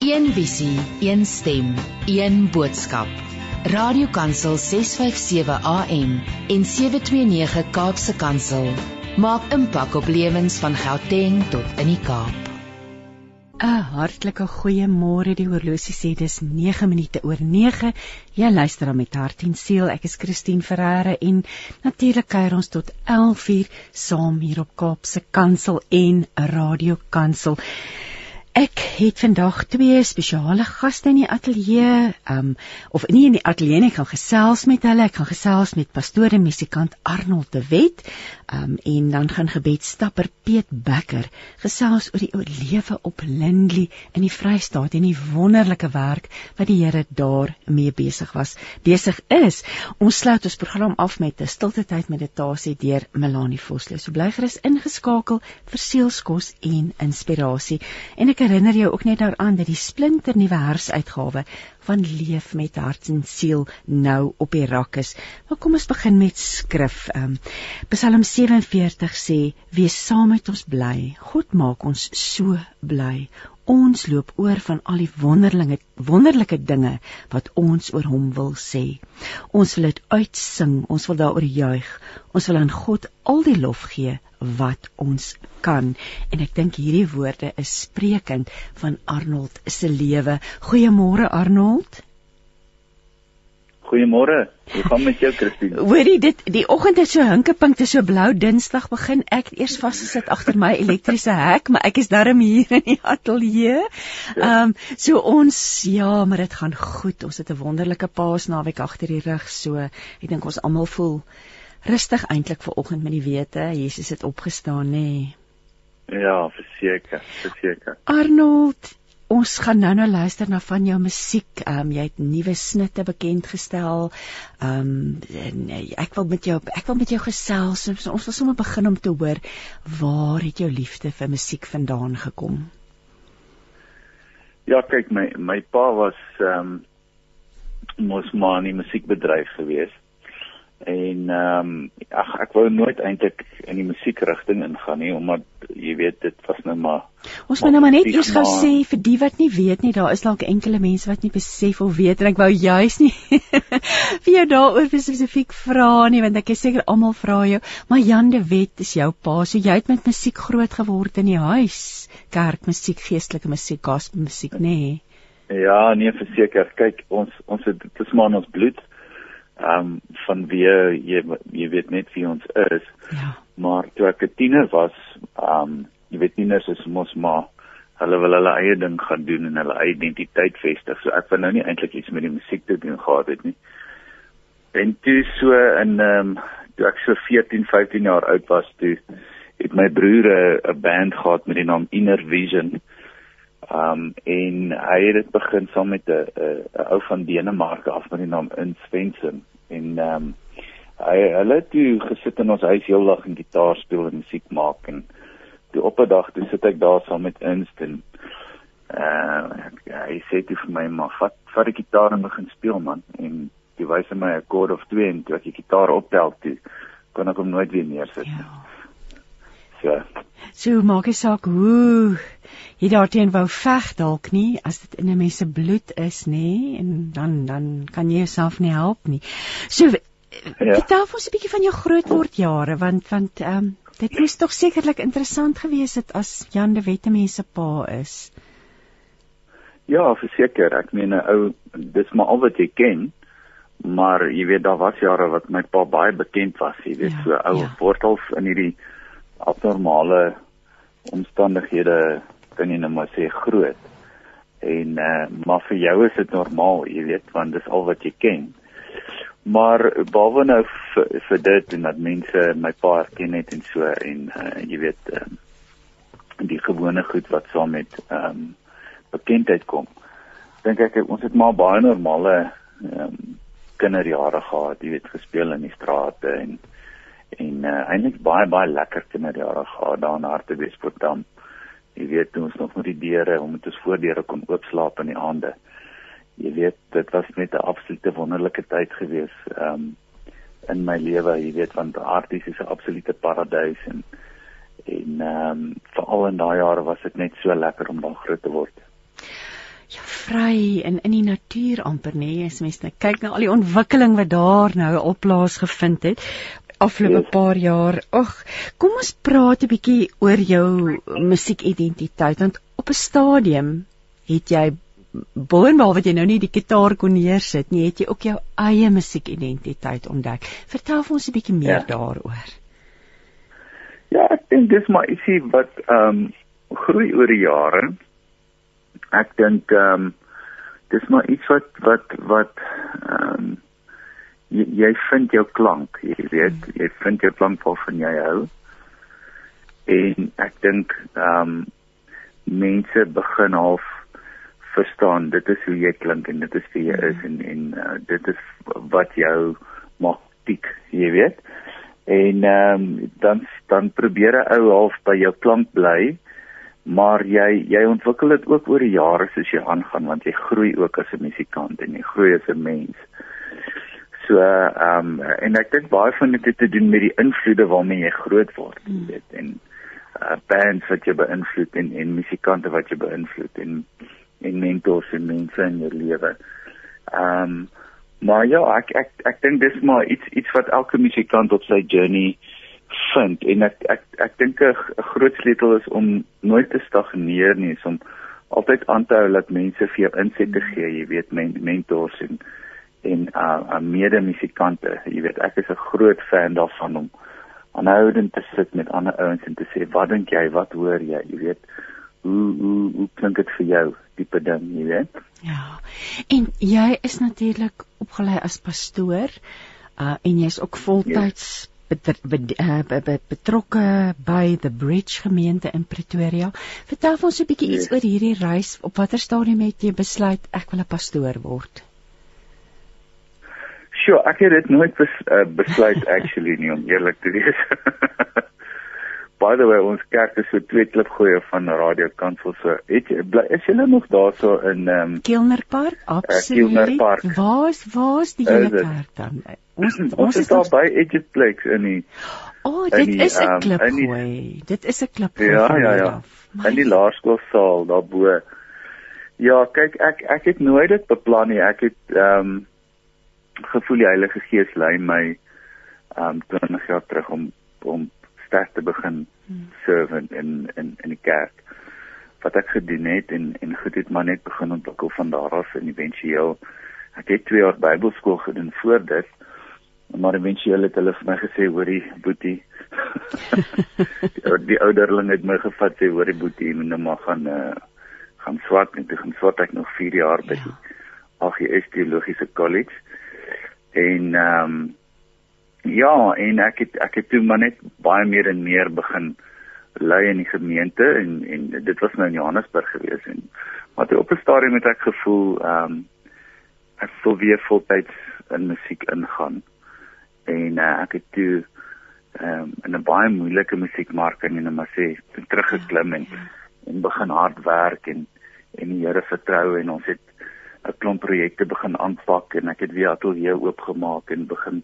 Een visie, een stem, een boodskap. Radiokansel 657 AM en 729 Kaapse Kansel maak impak op lewens van Gauteng tot in die Kaap. 'n Hartlike goeiemôre. Die horlosie sê dis 9 minute oor 9. Jy luister dan met hart en siel. Ek is Christine Ferreira en natuurlik kuier ons tot 11:00 saam hier op Kaapse Kansel en Radio Kansel. Ek het vandag twee spesiale gaste in die ateljee, um of nie in die ateljee nie, ek gaan gesels met hulle. Ek gaan gesels met pastoor en musikant Arnold de Wet, um en dan gaan gebedstapper Piet Becker gesels oor die lewe op Lindley in die Vrystaat en die wonderlike werk wat die Here daar mee besig was, besig is. Ons sluit ons program af met 'n stilte tyd meditasie deur Melanie Vosloo. So bly gerus ingeskakel vir seelsorg en inspirasie. En ek herinner jou ook net daaraan dat die splinter nuwe hersuitgawe van Leef met hart en siel nou op die rak is. Maar kom ons begin met skrif. Um, Psalm 47 sê: "Wees saam met ons bly. God maak ons so bly. Ons loop oor van al die wonderlinge wonderlike dinge wat ons oor hom wil sê. Ons wil dit uitsing, ons wil daaroor juig. Ons wil aan God al die lof gee wat ons kan en ek dink hierdie woorde is sprekend van Arnold se lewe. Goeiemôre Arnold. Goeiemôre. Hoe gaan met jou Christine? Hoorie dit die oggend is so hinkepink, dit is so blou Dinsdag begin ek eers vasgesit agter my elektriese hek, maar ek is darm hier in die ateljee. Ehm ja. um, so ons ja, maar dit gaan goed. Ons het 'n wonderlike paasnaweek agter die rug, so ek dink ons almal voel rustig eintlik ver oggend met die wete Jesus het opgestaan nê. Nee. Ja, verseker, verseker. Arnold, ons gaan nou nou luister na van jou musiek. Ehm um, jy het nuwe snitte bekend gestel. Ehm um, nee, ek wil met jou ek wil met jou gesels. Ons wil sommer begin om te hoor waar het jou liefde vir musiek vandaan gekom? Ja, kyk my my pa was ehm um, mos maar in die musiekbedryf gewees en ehm um, ag ek wou nooit eintlik in die musiekrigting ingaan nie omdat jy weet dit was nou maar Ons moet nou maar net eers gou sê vir die wat nie weet nie daar is dalk enkele mense wat nie besef of weet en ek wou juis nie vir jou daaroor spesifiek vra nie want ek is seker almal vra jou. Maar Jan de Wet is jou pa so jy het met musiek groot geword in die huis. Kerkmusiek geestelike musiek gospel musiek nê? Nee. Ja nee verseker. Kyk ons ons het dit is maar in ons bloed ehm um, van wie jy jy weet net wie ons is. Ja. Maar toe ek 'n tiener was, ehm um, jy weet tieners is mos maar hulle wil hulle eie ding gaan doen en hulle identiteit vestig. So ek wou nou nie eintlik iets met die musiek te doen gehad het nie. En toe so in ehm um, toe ek so 14, 15 jaar oud was, toe het my broer 'n band gehad met die naam Inner Vision. Um en hy het dit begin saam met 'n 'n ou van Denemarke af met die naam In Svensson en ehm um, hy hulle het toe gesit in ons huis heeldag en gitaar speel en musiek maak en toe op 'n dag toe sit ek daar saam met Instin. Uh hy sê toe vir my maar vat vat die gitaar en begin speel man en hy wys my 'n akkoord of twee en toe ek die gitaar optel toe kon ek hom nooit weer neersit nie. Ja. So. So maak jy saak hoe jy daarteen wou veg dalk nie as dit in 'n mens se bloed is nê en dan dan kan jy jouself nie help nie. So ja. vertel ons 'n bietjie van jou grootword jare want want ehm um, dit moes tog sekerlik interessant gewees het as Jan de Wette mense pa is. Ja, verseker, ek meen 'n ou dis maar al wat jy ken. Maar jy weet daar was jare wat my pa baie bekend was, jy weet ja, so ou ja. wortels in hierdie abnormale omstandighede kan jy nou maar sê groot. En uh, maar vir jou is dit normaal, jy weet, want dis al wat jy ken. Maar behalwe nou vir, vir dit en dat mense my pa herken het en so en uh, jy weet uh, die gewone goed wat saam met ehm um, bekendheid kom. Dink ek ons het maar baie normale ehm um, kinderjare gehad, jy weet, gespeel in die strate en en uh, eintlik baie baie lekker kinderjare gehad daar in Hartbeespoort. Jy weet ons nog met die deure, om met ons voordeure kon oopslaap in die aande. Jy weet dit was net 'n absolute wonderlike tyd gewees um in my lewe, jy weet want Harties is 'n absolute paradys en en um veral in daai jare was dit net so lekker om daar groot te word. Ja, vry en in die natuur amper nê nee, as mens net kyk na al die ontwikkeling wat daar nou op plaas gevind het afgelope yes. paar jaar. Ag, kom ons praat 'n bietjie oor jou musiekidentiteit want op 'n stadium het jy boonbehalwe wat jy nou nie die gitaar kon neersit nie, het jy ook jou eie musiekidentiteit ontdek. Vertel vir ons 'n bietjie meer ja. daaroor. Ja, ek dink dis maar ietsie wat ehm um, groei oor die jare. Ek dink ehm um, dis maar iets wat wat wat ehm um, jy, jy vind jou klank, jy weet, hmm. jy vind jou klank waarvan jy hou. En ek dink ehm um, mense begin half verstaan dit is hoe jy klink en dit is wie jy is en en uh, dit is wat jou maak tik, jy weet. En ehm um, dan dan probeer 'n ou half by jou klank bly. Maar jy jy ontwikkel dit ook oor die jare soos jy aangaan want jy groei ook as 'n musikant en jy groei as 'n mens. So ehm um, en ek dink baie van dit het te doen met die invloede waarmee jy groot word, jy mm. weet, en uh, bands wat jy beïnvloed en en musikante wat jy beïnvloed en en mentors en mense in jou lewe. Ehm um, maar ja, ek ek ek dink dis maar iets iets wat elke musikant op sy journey vind en ek ek ek dink 'n groot sleutel is om nooit te stagneer nie, om altyd aan te hou dat mense vir jou insette gee, jy weet, men, mentors en en uh, uh mede-musikante. Jy weet, ek is 'n groot fan daarvan om aanhoudend te sit met ander ouens en te sê, "Wat dink jy? Wat hoor jy?" Jy weet, hoe hoe hoe klink dit vir jou? Tipe ding, jy weet. Ja. En jy is natuurlik opgelei as pastoor uh en jy's ook voltyds yes. uh, betrokke by the Bridge gemeente in Pretoria. Vertel ons 'n bietjie yes. iets oor hierdie reis. Op watter stadium het jy besluit ek wil 'n pastoor word? Sjoe, ek het dit nooit bes, uh, besluit actually nie om eerlik te wees. By the way, ons kerk is so twee klip goeie van Radio Kansel so. Het jy bly is jy nog daarso in ehm um? Eh, Absoluut. Uh, waar's waar's die hele kerk dan? Ons ons, ons is daar by Edgeplex in die O, oh, dit die, is 'n um, klip goeie. Dit is 'n klip goeie. Ja, ja, ja. In die laerskoolsaal daarbo. Ja, kyk ek ek het nooit dit beplan nie. Ek het ehm um, gevoel die Heilige Gees lei my um 20 jaar terug om om sterk te begin hmm. serve in in in die kerk wat ek gedoen het en en goed het maar net begin ontwikkel van daar af en éventueel ek het 2 jaar Bybelskool gedoen voor dit maar éventueel het hulle vir my gesê hoorie boetie die, die ouderling het my gevat sê hoorie boetie moet nou maar gaan uh, gaan swat en toe gaan swat ek nog 4 jaar by ja. AGS Teologiese College En ehm um, ja, en ek het ek het toe maar net baie meer en meer begin lei in die gemeente en en dit was nou in Johannesburg gewees en maar toe op 'n stadium het ek gevoel ehm um, ek wil weer voltyds in musiek ingaan. En uh, ek het toe ehm um, in 'n baie moeilike musiekmark in en maar sê teruggeklim en en begin hard werk en en die Here vertrou en ons het 'n klomp projekte begin aanpak en ek het weer ateljee oopgemaak en begin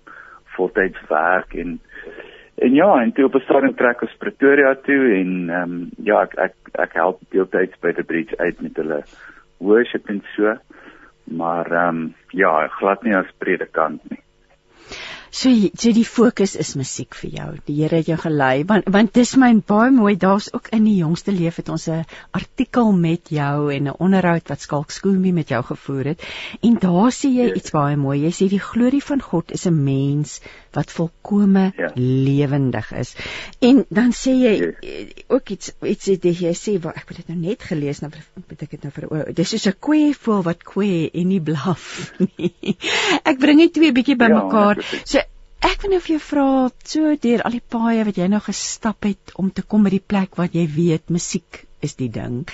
voltyds werk en en ja, en toe op 'n stadium trek ons Pretoria toe en ehm um, ja, ek ek ek help deeltyds by die bridge uit met hulle worship en so. Maar ehm um, ja, glad nie as predikant nie. So so die fokus is musiek vir jou. Die Here het jou gelei want want dis my baie mooi. Daar's ook in die jongste lewe het ons 'n artikel met jou en 'n onderhoud wat Skalk Skoombie met jou gevoer het. En daar sê jy iets baie mooi. Jy sê die glorie van God is 'n mens wat volkome ja. lewendig is. En dan sê jy ja. ook iets iets wat jy sê wat ek het dit nou net gelees nou moet ek dit nou vir dis is 'n kweevoel wat kwee en nie blaf nie. Ek bring dit twee bietjie bymekaar. Ja, so Ek wil nou vir jou vra, so deur al die paaie wat jy nou gestap het om te kom by die plek wat jy weet musiek is die ding.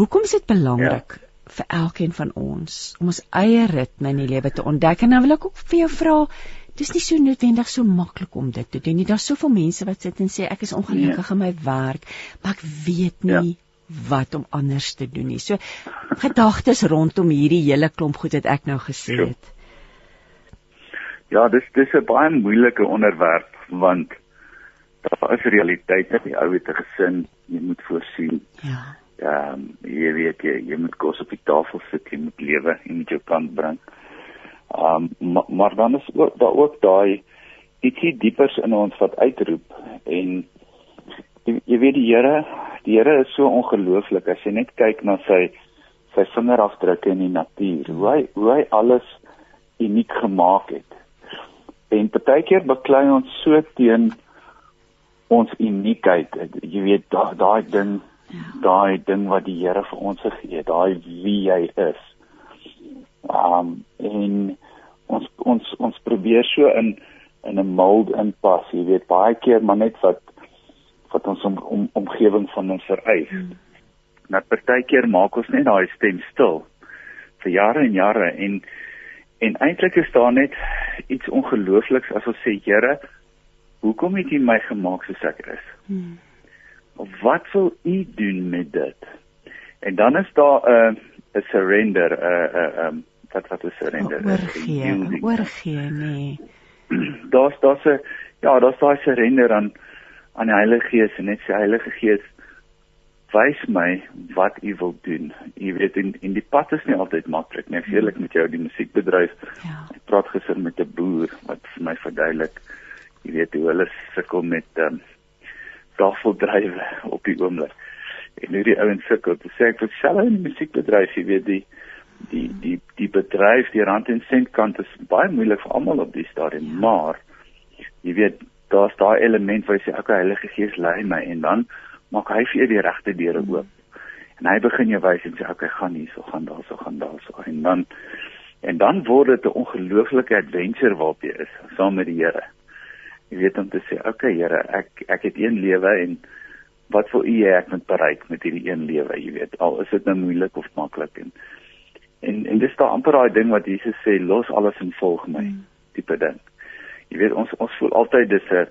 Hoekom is dit belangrik ja. vir elkeen van ons om ons eie ritme in die lewe te ontdek? En dan wil ek ook vir jou vra, dis nie so noodwendig so maklik om dit te doen nie. Daar's soveel mense wat sit en sê ek is ongelukkig ja. in my werk, maar ek weet nie ja wat om anders te doen nie. So gedagtes rondom hierdie hele klomp goed wat ek nou gesê het. Ja, dis dis 'n baie moeilike onderwerp want daar is realiteite, die ou het 'n gesin, jy moet voorsien. Ja. Ehm um, jy weet jy, jy moet kos op die tafel sit, jy moet lewe, jy moet jou kant bring. Ehm um, maar, maar dan is ook daar ook daai ietsie diepers in ons wat uitroep en jy, jy weet die Here, die Here is so ongelooflik as jy net kyk na sy sy vingerafdrukke in die natuur, hoe hy hoe hy alles uniek gemaak het. En partykeer beklei ons so teen ons uniekheid. Jy weet daai daai ding, ja. daai ding wat die Here vir ons gegee het, daai wie hy is. Um en ons ons ons probeer so in in 'n mold inpas, jy weet baie keer maar net wat wat ons om, om omgewing van ons vereis. Hmm. Maar partykeer maak ons net daai stem stil vir jare en jare en en eintlik is daar net iets ongeloofliks as ons sê Here, hoekom het U my gemaak soos ek is? Hmm. Wat wil U doen met dit? En dan is daar 'n uh, 'n surrender, 'n uh, 'n uh, um, wat wat is surrender? Oorgee, oorgee, nee. Daar's daar's 'n ja, daar's daai surrender aan aan die Heilige Gees en net sê Heilige Gees wys my wat u wil doen. U weet in in die pad is nie altyd maklik nie. Ek eerlik met jou die musiekbedryf. Ja. Ek praat gister met 'n boer wat vir my verduidelik jy weet hoe hulle sukkel met ehm um, tafeldrywe op die oomblik. En hoe die ouens sukkel. Dit sê ek vir selfe in die musiekbedryf, jy weet die die die die bedryf, die rand en sent kant is baie moeilik vir almal op die stadium, ja. maar jy weet daar's daai element waar jy sê okay, Heilige Gees lei my en dan maak hy vir jou die regte deure oop. En hy begin jou wys en sê okay, gaan hier, so gaan daar, so gaan daar, so en dan en dan word dit 'n ongelooflike adventure waarop jy is saam met die Here. Jy weet om te sê okay, Here, ek ek het een lewe en wat wil U hê ek moet bereik met hierdie een lewe, jy weet, al is dit nou moeilik of maklik en en en dis daai amper daai ding wat Jesus sê, los alles en volg my, mm. tipe ding. Jy weet ons ons voel altyd dis 'n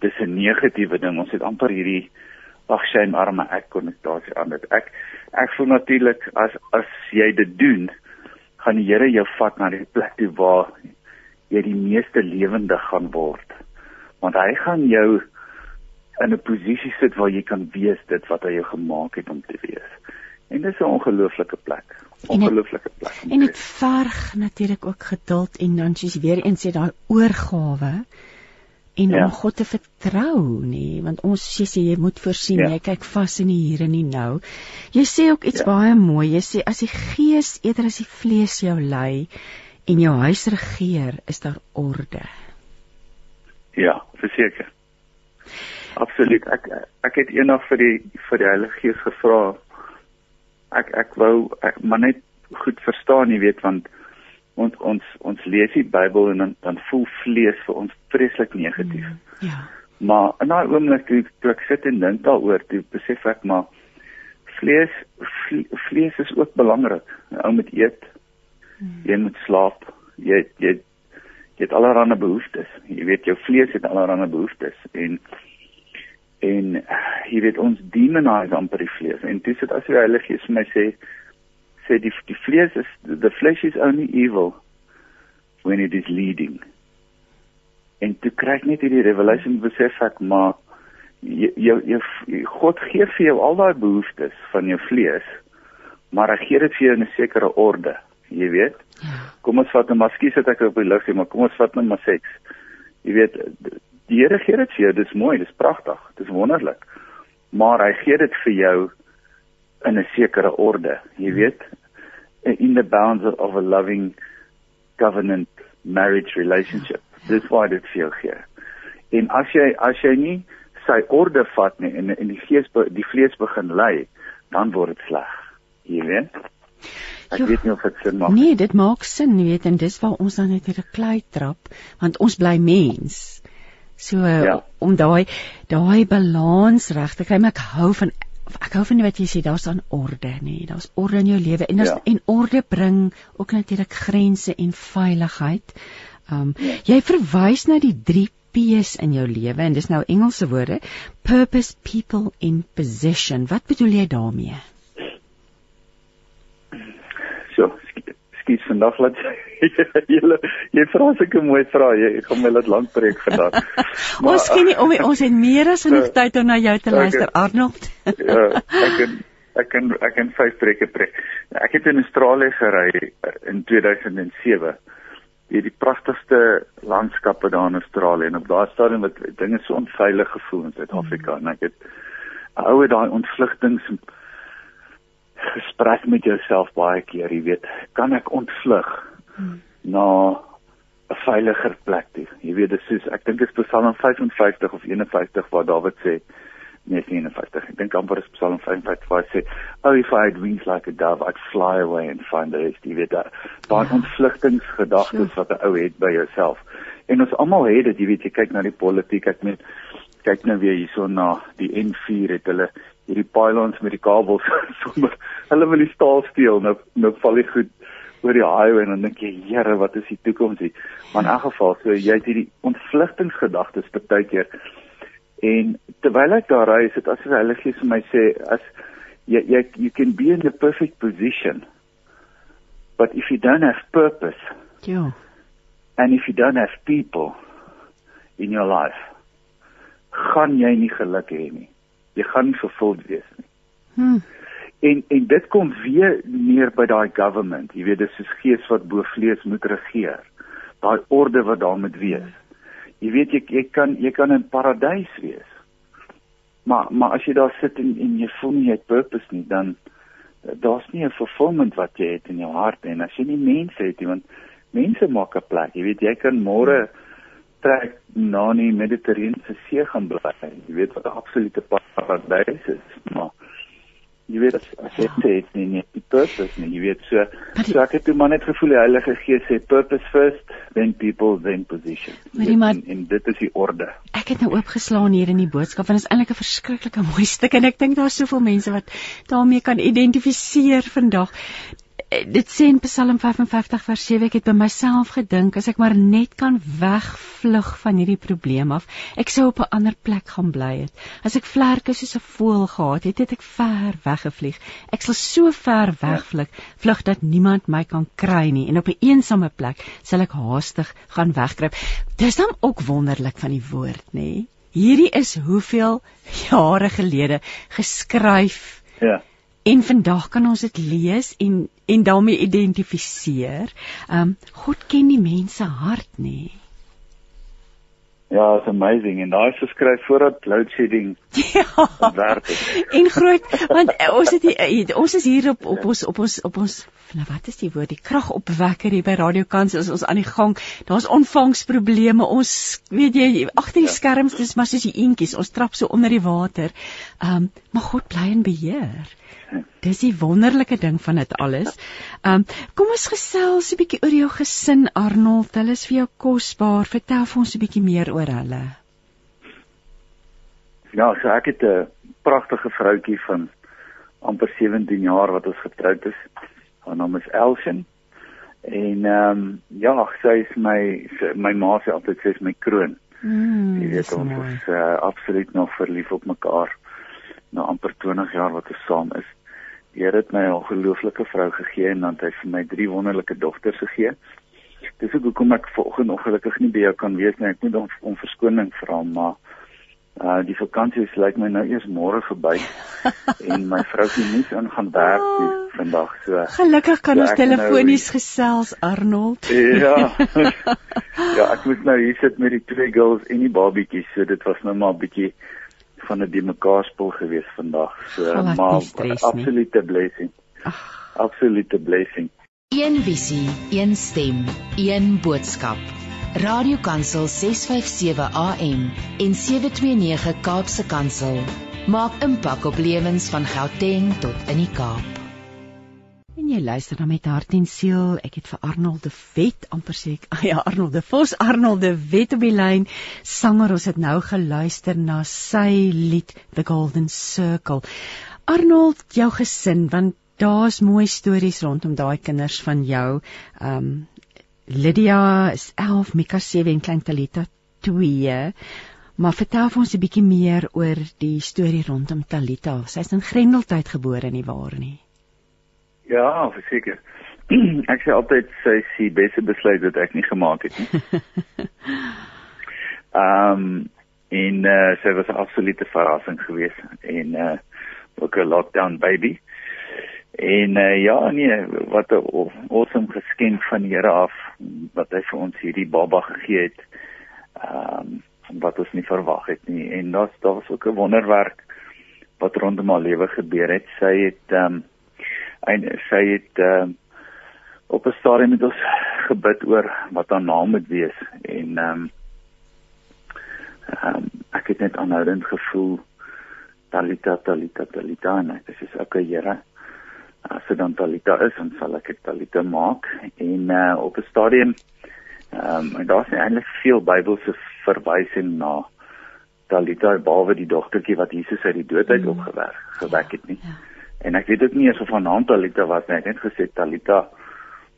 dis 'n negatiewe ding. Ons het amper hierdie ag shame arme ek konnektasie aan dit. Ek ek voel natuurlik as as jy dit doen, gaan die Here jou vat na die plek toe waar jy die meeste lewende gaan word. Want hy gaan jou in 'n posisie sit waar jy kan wees dit wat hy jou gemaak het om te wees. En dis 'n ongelooflike plek. Ongelooflike plek. En dit verg natuurlik ook geduld en dan sies weer eens sê daai oorgawe en ja. om God te vertrou nê want ons sê jy, jy moet voorsien ja. jy kyk vas in die hier en die nou jy sê ook iets ja. baie mooi jy sê as die gees eerder as die vlees jou lei en jou huis regeer is daar orde ja verseker absoluut ek ek het eendag vir die vir die Heilige Gees gevra ek ek wou ek maar net goed verstaan jy weet want ons ons ons lees die Bybel en dan dan voel vlees vir ons vreeslik negatief. Mm, ja. Maar in daai oomblik toe, toe ek sit en dink daaroor, toe besef ek maar vlees vlees is ook belangrik. Ou moet eet. Mm. Jy moet slaap. Jy jy jy het allerlei behoeftes. Jy weet jou vlees het allerlei behoeftes en en jy weet ons demonize amper die vlees. En dis dit as die Heilige Gees vir my sê sê die die vlees is the flesh is only evil when it is leading. En toe kry ek net hierdie revelation besef ek maar jou jou God gee vir jou al daai behoeftes van jou vlees, maar hy gee dit vir jou in 'n sekere orde, jy weet. Ja. Kom ons vat 'n maskies wat ek op die sê, maar kom ons vat net maar seks. Jy weet, die Here gee dit vir jou, dis mooi, dis pragtig, dis wonderlik. Maar hy gee dit vir jou in 'n sekere orde, jy weet, in the bounds of a loving covenant marriage relationship. Dis why dit veel gee. En as jy as jy nie sy orde vat nie en in die gees die vlees begin lei, dan word dit sleg. Jy weet? Ek jo, weet nie of dit sin maak. Nee, dit maak sin, jy weet, en dis waar ons dan net hierdie klei trap, want ons bly mens. So ja. om daai daai balans reg te kry, ek hou van ek hou van wat jy sê daar's aan orde nê nee, daar's orde in jou lewe en ja. en orde bring ook natuurlik grense en veiligheid. Um ja. jy verwys na die 3 P's in jou lewe en dis nou Engelse woorde purpose people in position. Wat bedoel jy daarmee? Skiet vandag laat jy jy vra sulke mooi vrae jy gaan my laat lank preek vandag. Maar, ons sien nie om ons het meer as genoeg uh, tyd om na jou te luister Arnold. ja, ek het ek kan ek kan vyf brekke preek. Ek het in Australië gery in 2007. Dit die pragtigste landskappe daar in Australië en op daardie stadium wat dinge so onveilig gevoel in Suid-Afrika mm. en ek het oue daai ontvlugtings gesprek met jouself baie keer, jy weet, kan ek ontvlug mm. na 'n veiliger plek toe. Jy weet dis soos ek dink dit is Psalm 55 of 51 waar Dawid sê nee 51. Ek dink amper is Psalm 55 waar hy sê, "Oh if I had wings like a dove, I'd fly away and find the rest." Jy weet daai daai ja. ontvlugtingsgedagtes wat 'n ou het by jouself. En ons almal het dit, jy weet jy kyk na die politiek, ek met kyk nou weer hierso na die N4 het hulle hierdie pylons met die kabels sommer hulle wil die staal steel nou nou val dit goed oor die highway en dan dink jy, Here, wat is die toekoms hier? Maar in elk geval, so jy het hierdie ontvlugtingsgedagtes baie keer. En terwyl ek daar ry, is dit asof hulle gee vir my sê as jy jy you can be in the perfect position. But if you don't have purpose. Ja. And if you don't have people in your life, gaan jy nie geluk hê nie. Jy gaan vervuld wees nie. Hm. En en dit kom weer neer by daai government. Jy weet dis soos gees wat bo vlees moet regeer. Daai orde wat daar moet wees. Jy weet jy, jy kan jy kan in paradys wees. Maar maar as jy daar sit en en jy voel nie jy het purpose nie, dan daar's nie 'n fulfillment wat jy het in jou hart en as jy nie mense het nie, want mense maak 'n plek. Jy weet jy kan môre trek na die Mediterrane See gaan bly. Jy weet wat 'n absolute paradys is. Maar jy weet as as jy sê dit nie nie die purpose nie jy weet so so ek het toe maar net gevoel die Heilige Gees sê purpose first then people then position en, en dit is die orde ek het nou oopgeslaan hier in die boodskap en dit is eintlik 'n verskriklike mooi stuk en ek dink daar's soveel mense wat daarmee kan identifiseer vandag dit sê in Psalm 55 vers 7 ek het by myself gedink as ek maar net kan wegvlug van hierdie probleem af ek sou op 'n ander plek gaan bly het. As ek vlerke soos 'n voël gehad het het ek ver weggevlieg. Ek sal so ver wegvlug vlug dat niemand my kan kry nie. En op 'n een eensame plek sal ek haastig gaan wegkruip. Dis dan ook wonderlik van die woord nê? Hierdie is hoeveel jare gelede geskryf ja En vandag kan ons dit lees en en daarmee identifiseer. Um God ken die mens se hart, nê? Ja, it's amazing en daai is geskryf voordat load shedding ja. werk het. En groot want uh, ons het hier, uh, ons is hier op op ons op ons op ons nou wat is die woord die kragopwekker hier by Radio Kans is ons aan die gang. Daar's ontvangsprobleme. Ons weet jy agter die ja. skerms dis maar soos die eentjies. Ons trap so onder die water. Um maar God bly in beheer. Dis die wonderlike ding van dit alles. Um kom ons gesels 'n bietjie oor jou gesin Arnold. Hulle is vir jou kosbaar. Vertel vir ons 'n bietjie meer oor hulle. Ja, so ek het 'n pragtige vroutjie van amper 17 jaar wat ons getroud is. Haar naam is Elsien. En ehm um, ja, sy is my sy, my ma sê altyd sy is my kroon. Mm, Jy weet ons mooi. is uh, absoluut nog verlief op mekaar. Nou amper 20 jaar wat ons saam is. Here het my 'n ongelooflike vrou gegee en dan het hy vir my drie wonderlike dogters gegee. Dis ook hoekom ek vanoggend ongelukkig nie by jou kan wees nie. Ek moet om, om verskoning vra, maar uh die vakansie lyk my nou eers môre verby en my vrou sien nie aan gaan werk nie vandag so. Gelukkig kan so ons telefonies nou, gesels Arnold. Ja. ja, ek moet nou hier sit met die twee girls en die babietjies, so dit was nou maar 'n bietjie van 'n dimekaarspel gewees vandag. So Gal, maar absolute blessing. Ag, absolute blessing. Een visie, een stem, een boodskap. Radiokansel 657 AM en 729 Kaapse Kansel maak impak op lewens van Gauteng tot in die Kaap jy luister na met hart en siel. Ek het vir Arnold de Wet amper sê ek, ja, Arnold de Vos, Arnold de Wet op die lyn. Sanger, ons het nou geluister na sy lied The Golden Circle. Arnold, jou gesin, want daar's mooi stories rondom daai kinders van jou. Um Lydia is 11, Mika 7 en klein Talita 2. Maar vertel ons 'n bietjie meer oor die storie rondom Talita. Sy's in Grendeltyd gebore nie waar nie? Ja, verseker. ek sê altyd sy is die beste besluit wat ek nie gemaak het nie. Ehm um, en uh, sy was 'n absolute verrassing geweest en uh ook 'n lockdown baby. En uh, ja, nee, wat 'n awesome geskenk van die Here af wat hy vir ons hierdie baba gegee het. Ehm um, wat ons nie verwag het nie. En daar's daar was ook 'n wonderwerk wat rondom haar lewe gebeur het. Sy het ehm um, en sy het ehm um, op 'n stadium met ons gebid oor wat haar naam moet wees en ehm um, um, ek het net aanhoudend gevoel Talita Talita Talita en ek sê okay Here as dit dan Talita is dan sal ek dit Talita maak en uh, op 'n stadium ehm um, daar's eintlik veel Bybelse verwysing na Talita behalwe die dogtertjie wat Jesus uit die dood uit mm. opgewek gewek het nie. Ja. En ek weet ook nie eens of haar naam Talita was nie. Ek het net gesê Talita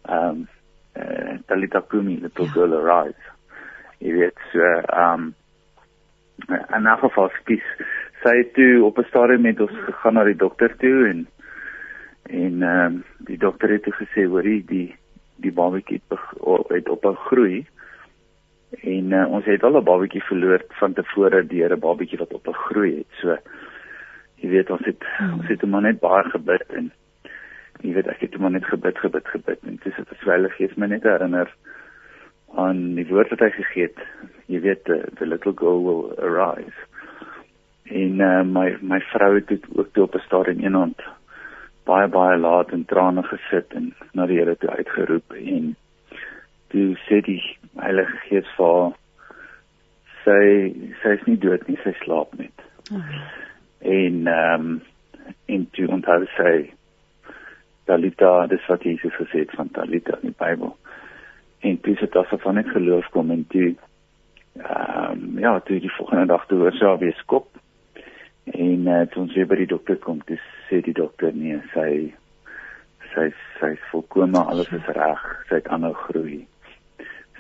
ehm um, uh, Talita Kumi little ja. girl arise. Jy weet so ehm um, en na geval skies sy het toe op 'n stadium met ons gegaan na die dokter toe en en ehm um, die dokter het toe gesê hoorie die die babatjie het, het op 'n groei en uh, ons het al 'n babatjie verloor van tevore deur 'n babatjie wat op 'n groei het. So jy weet ons het hmm. ons het maar net baie gebid en jy weet ek het maar net gebid gebid gebid en dis dit is wel gees my net herinner aan die woord wat hy gegee het. Jy weet the, the little girl will arise. En uh, my my vrou het ook toe op 'n stadium eendag baie baie laat in trane gesit en na die Here toe uitgeroep en toe sê die Heilige Gees vir sy sy is nie dood nie, sy slaap net. Okay. En ehm um, en toe onthou sy Talita, dis wat Jesus gesê het van Talita in die Bybel. En toe sit daar van net geloof kom en toe ehm um, ja, toe die volgende dag toe hoor sy al weer skop. En uh, toe ons weer by die dokter kom, dis sê die dokter nee, sy sy sy is volkome alles is reg, sy het aanhou groei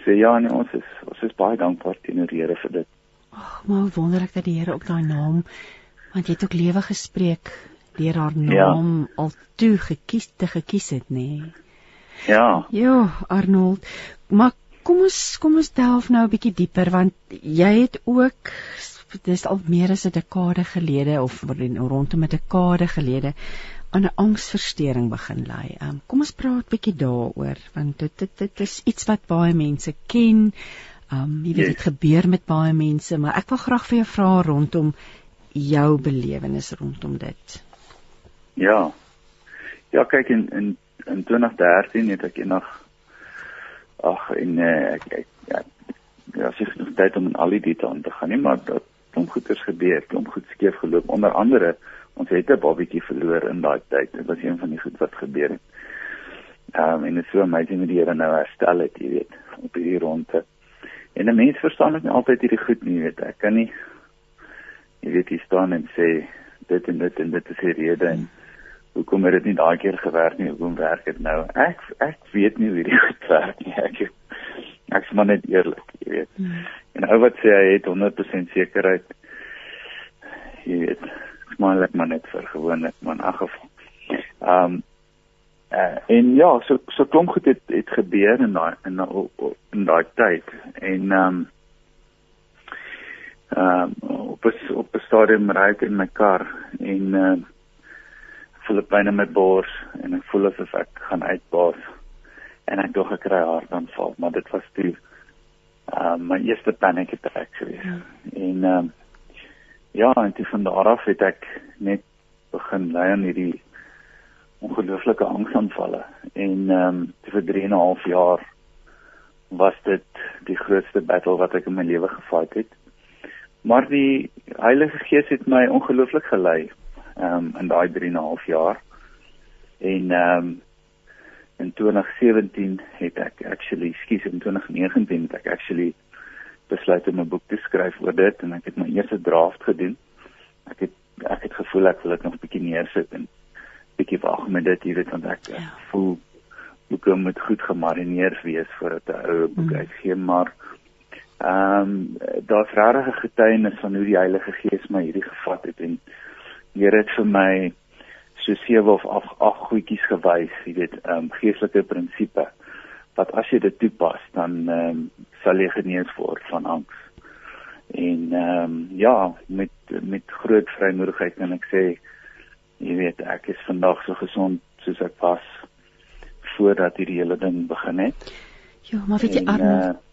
sê ja nee ons is ons is baie dankbaar teenoor die Here vir dit. Ag, maar wonderlik dat die Here ook daai naam want jy het ook lewe gespreek deur haar ja. naam ja. al toe gekies te gekies het nê. Nee. Ja. Ja, Arnold. Maar kom ons kom ons delf nou 'n bietjie dieper want jy het ook dis al meer as 'n dekade gelede of rondom 'n dekade gelede aan 'n angsversteuring begin ly. Um, kom ons praat bietjie daaroor want dit dit dit is iets wat baie mense ken. Um jy weet dit yes. gebeur met baie mense, maar ek wil graag vir jou vra rondom jou belewenis rondom dit. Ja. Ja, kyk in in in 2013 het ek eendag ag en uh, ek, ek ja, ja, het nog tyd om in al die detail te gaan nie, maar dat klomp goeders gebeur, klomp goed skeef geloop onder andere ons het 'n babatjie verloor in daai tyd. Dit was een van die goed wat gebeur het. Ehm um, en dit is so amazing hoe die Here nou herstel het, jy weet, op hierdie ronde. En 'n mens verstaan dit nie altyd hierdie goed nie, weet ek. Kan nie jy weet jy staan en sê dit en dit en dit is die rede en hoekom het dit nie daai keer gewerk nie? Hoekom werk dit nou? Ek ek weet nie hoe dit werk nie. Ek ek is maar net eerlik, jy weet. Hmm. En ou wat sê hy het 100% sekerheid jy weet smaak maar net vir gewoonlik maar in geval. Ehm um, uh, en ja, so so klomp goed het het gebeur in daai in daai tyd en ehm um, ehm um, op 'n op 'n stadium ry ek in my kar en uh, voel ek in my bors en ek voel asof ek gaan uitbars en ek dog ek kry hartaanval, maar dit was toe uh, my eerste panic attack gewees. Ja. En ehm um, Ja, en toe van daar af het ek net begin ly aan hierdie ongelooflike angsaanvalle en ehm um, vir 3 en 'n half jaar was dit die grootste battle wat ek in my lewe gefight het. Maar die Heilige Gees het my ongelooflik gelei um, in daai 3 en 'n half jaar. En ehm um, in 2017 het ek actually, skus in 2019 het ek actually besluit om 'n boek te skryf oor dit en ek het my eerste draft gedoen. Ek het ek het gevoel ek wil dit nog 'n bietjie neersit en bietjie wag met dit, jy weet, want ek ja. voel boeke moet goed gemarineer wees voordat 'n ou boek mm. uitgee, maar ehm um, daar's regtig 'n getuienis van hoe die Heilige Gees my hierdie gevat het en Here het vir my so sewe of ag ag goedjies gewys, jy weet, ehm um, geestelike prinsipe wat as jy dit toepas dan ehm um, sal jy genees word van angs. En ehm um, ja, met met groot vrymoedigheid kan ek sê jy weet ek is vandag so gesond soos ek was voordat hierdie hele ding begin het. Ja, maar weet jy Arnold, uh, wat is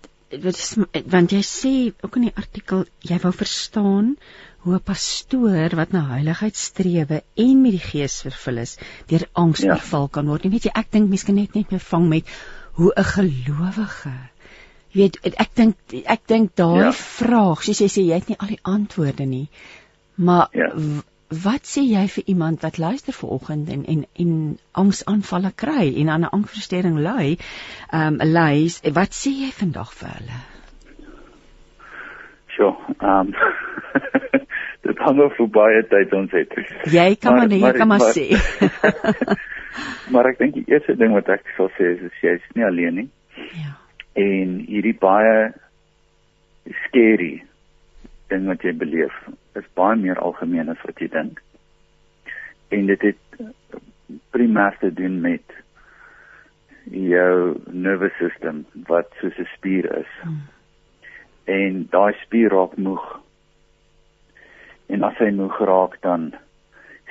want jy sê ook in die artikel jy wou verstaan hoe 'n pastoor wat na heiligheid strewe en met die gees vervul is, deur angs ja. verval kan word. Jy weet jy ek dink mense kan net net bevang met hoe 'n gelowige jy weet ek dink ek dink daai ja. vraag, soos jy sê jy het nie al die antwoorde nie. Maar ja. Wat sê jy vir iemand wat luister vanoggend en en en angsaanvalle kry en aan 'n angsversteuring ly? Ehm um, ly, wat sê jy vandag vir hulle? Sjoe, ehm dit hang oor vir baie tyd ons het. Jy kan maar, maar jy kan maar, maar sê. maar ek dink die eerste ding wat ek sal sê is, is jy is nie alleen nie. Ja. En hierdie baie scary ding wat jy beleef is baie meer algemeen as wat jy dink. En dit het primêr te doen met jou nervous system wat soos 'n spier is. Hmm. En daai spier raak moeg en as hy moeg raak dan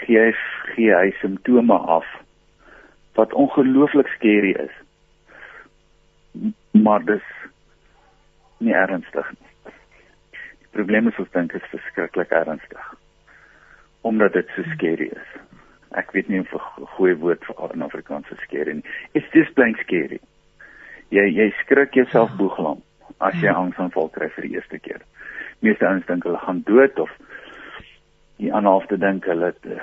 gee hy gee hy simptome af wat ongelooflik skerry is. Maar dis nie ernstig nie. Probleem is ons dink dit is verskriklik ernstig omdat dit so skerry is. Ek weet nie of 'n goeie woord vir in Afrikaans vir skerry nie. It's just plain scary. Jy jy skrik jouself boeglam as jy ja. angsaanval kry vir die eerste keer. Meeste ouens dink hulle gaan dood of die ander halfte dink hulle het uh,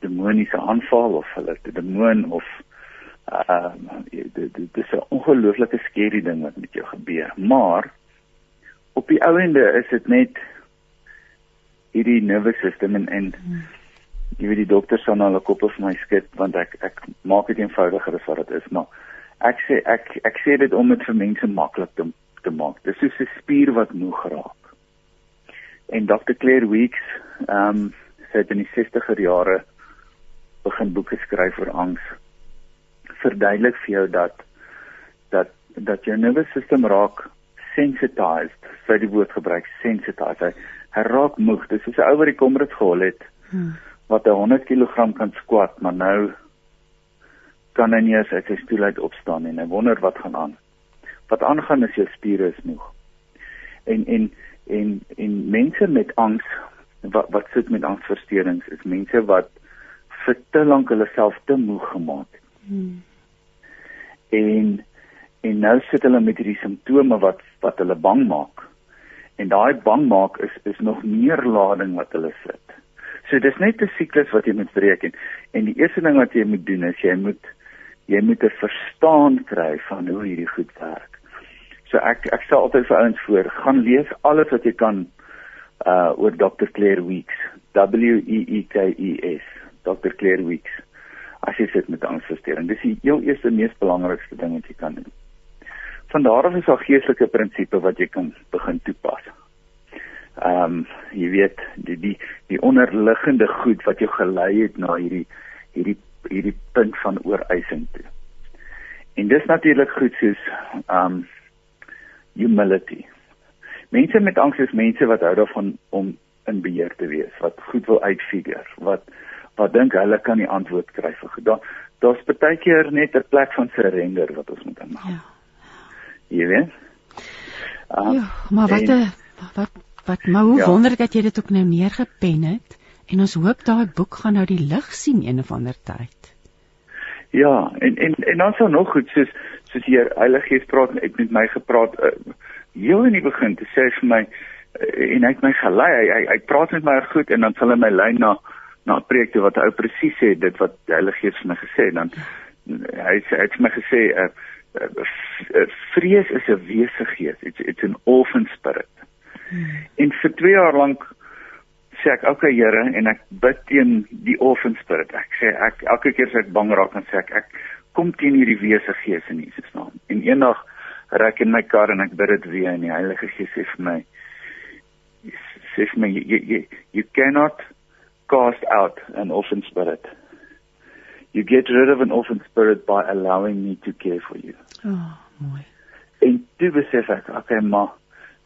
demoniese aanval of hulle het 'n demoon of ehm uh, dit is 'n ongelooflike skerry ding wat met jou gebeur. Maar op die ou ende is dit net hierdie nervous system en en jy weet die dokters sal nou hulle koppe vir my skud want ek ek maak dit eenvoudiger as wat dit is, maar ek sê ek ek sê dit om dit vir mense maklik te te maak. Dis soos 'n spier wat moeg raak en Dr Claire Weeks ehm um, sy het in die 60er jare begin boeke skryf oor angs verduidelik vir jou dat dat dat jou nervous system raak sensitized sy die woord gebruik sensitized hy, hy raak moeg dis soos 'n ou wat die komrad gehol het hmm. wat 100 kg kan squat maar nou kan hy nie eens uit sy stoel uit opstaan en hy wonder wat gaan aan wat aangaan is jou spiere is moeg en en en en mense met angs wat wat sit met angsversteurings is mense wat vir te lank hulle self te moeg gemaak het. Hmm. En en nou sit hulle met hierdie simptome wat wat hulle bang maak. En daai bang maak is is nog meer lading wat hulle sit. So dis net 'n siklus wat jy moet breek en en die eerste ding wat jy moet doen is jy moet jy moet 'n verstaan kry van hoe hierdie goed werk. So ek ek stel altyd vir ouens voor, gaan lees alles wat jy kan uh oor Dr Claire Weeks. W E E K E S. Dr Claire Weeks. As jy sit met angsversteuring, dis die heel eerste mees belangrikste ding wat jy kan doen. Van daar af is daar geestelike prinsipe wat jy kan begin toepas. Ehm um, jy weet die die die onderliggende goed wat jou gelei het na hierdie hierdie hierdie punt van ooreising toe. En dis natuurlik goed soos ehm um, humility. Mense met angs is mense wat hou daarvan om in beheer te wees, wat goed wil uitfigure, wat wat dink hulle kan die antwoord kry vir goed. Daar daar's baie keer net 'n plek van surrender wat ons moet inmaak. Ja. Jy weet? Um, ja, maar wat en, wat wat maar hoe ja. wonderlik dat jy dit ook nou neergepen het en ons hoop daai boek gaan nou die lig sien een of ander tyd. Ja, en en en dan sou nog goed soos soos hier Heilige Gees praat en ek met my gepraat uh, heel in die begin te sê vir my uh, en hy het my gelei hy, hy hy praat met my goed en dan sal hy my lei na na 'n preek wat hy presies sê dit wat Heilige Gees vir my gesê het dan hy sê hy het my gesê uh, vrees is 'n wese gees it's it's an orphan spirit hmm. en vir 2 jaar lank sê ek okay Here en ek bid teen die orphan spirit ek sê ek elke keer as ek bang raak dan sê ek ek kom teen hierdie wese gees in Jesus naam. En eendag ry ek in my kar en ek bid dit weer en die Heilige Gees sê vir my sê vir my you, you, you cannot cast out an orphan spirit. You get rid of an orphan spirit by allowing me to care for you. Oh, mooi. En toe besef ek, okay, maar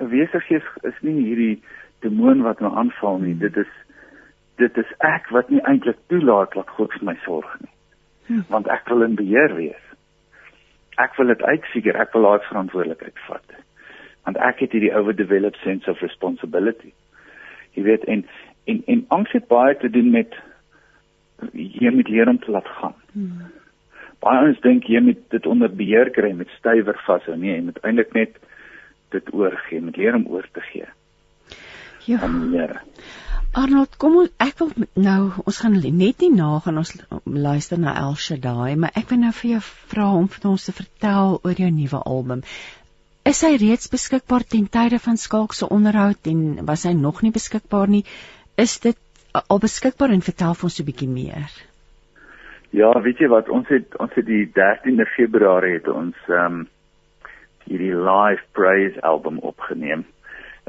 'n wese gees is nie hierdie demoon wat my aanval nie. Dit is dit is ek wat nie eintlik toelaat dat God vir my sorg nie. Hm. Want ek wil in beheer wees. Ek wil dit uitfigure, ek wil daai verantwoordelikheid vat. Want ek het hierdie overdeveloped sense of responsibility. Jy weet en en en angs het baie te doen met jy moet leer om te laat gaan. Hmm. Baie ons dink jy moet dit onder beheer kry met stywer vashou. Nee, jy moet eintlik net dit oorgee, met leer om oor te gee. Ja. Arnold, kom ons ek wil nou ons gaan net nie na gaan ons luister na El Shaddai, maar ek wil nou vir jou vra om vir ons te vertel oor jou nuwe album. Is hy reeds beskikbaar ten tye van Skalk se onderhoud en was hy nog nie beskikbaar nie? Is dit al beskikbaar en vertel vir ons 'n bietjie meer? Ja, weet jy wat, ons het ons het die 13de Februarie het ons ehm um, hierdie live praise album opgeneem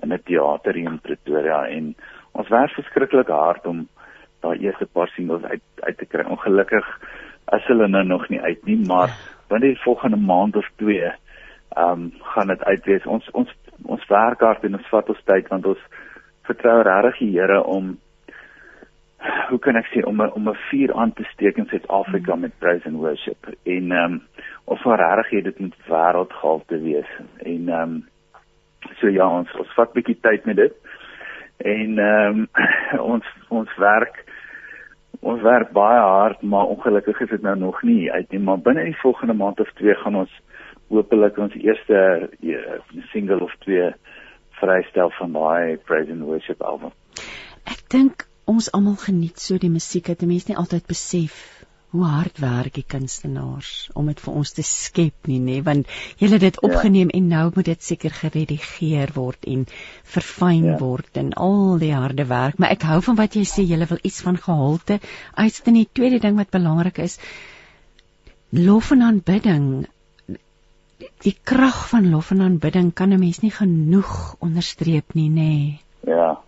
in 'n teater in Pretoria en ons werk verskriklik hard om daai eerste paar singles uit uit te kry. Ongelukkig is hulle nou nog nie uit nie, maar binne die volgende maand of twee ehm um, gaan dit uitwees. Ons ons ons werk hard en ons vat ons tyd want ons vertrou regtig die Here om hoe kan ek sê om om 'n vuur aan te steek in Suid-Afrika mm. met praise and worship. En ehm um, of vir regtig dit moet wêreldgehalte wees. En ehm um, so ja ons ons vat bietjie tyd met dit. En ehm um, ons ons werk ons werk baie hard maar ongelukkig is dit nou nog nie uit nie. Maar binne die volgende maand of twee gaan ons hopelik ons eerste uh, single of twee vrystel van daai praise and worship album. Ek dink ons almal geniet so die musiek dat 'n mens nie altyd besef hoe hard werk die kunstenaars om dit vir ons te skep nie nê want jy het dit ja. opgeneem ja. en nou moet dit seker geredigeer word en verfyn ja. word en al die harde werk maar ek hou van wat jy sê jy wil iets van gehalte uitsit en die tweede ding wat belangrik is lof en aanbidding die krag van lof en aanbidding kan 'n mens nie genoeg onderstreep nie nê ja ja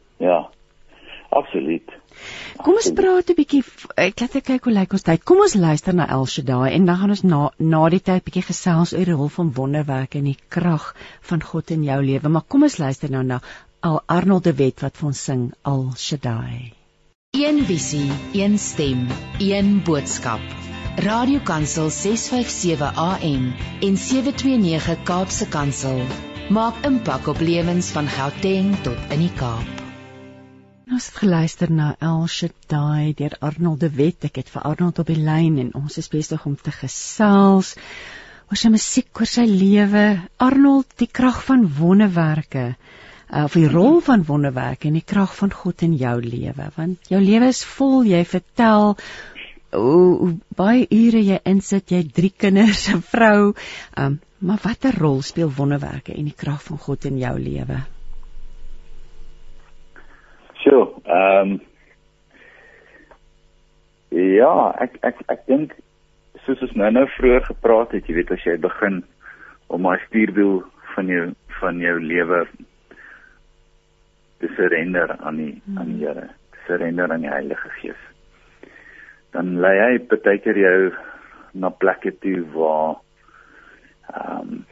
Absoluut. Kom ons praat 'n bietjie ek laat ek kyk hoe lyk ons tyd. Kom ons luister na El Shaddai en dan gaan ons na na die tyd bietjie gesels oor die rol van wonderwerke en die krag van God in jou lewe. Maar kom ons luister nou na Al Arnold de Wet wat vir ons sing El Shaddai. Een visie, een stem, een boodskap. Radiokansel 657 AM en 729 Kaapse Kansel maak impak op lewens van Gauteng tot in die Kaap. Ons het geluister na El Shaddai deur Arnold de Wet. Ek het vir Arnold op die lyn en ons is besig om te gesels oor sy musiek, oor sy lewe. Arnold, die krag van wonderwerke uh, of die rol van wonderwerke en die krag van God in jou lewe, want jou lewe is vol. Jy vertel hoe baie ure jy insit, jy het drie kinders, 'n vrou. Um, maar watter rol speel wonderwerke en die krag van God in jou lewe? So, ehm um, Ja, ek ek ek dink soos ons nou nou vroeër gepraat het, jy weet as jy begin om my stuurwiel van jou van jou lewe te surrender aan die hmm. aan die Here, surrender aan die Heilige Gees. Dan lei hy baie keer jou na plekke toe waar ehm um,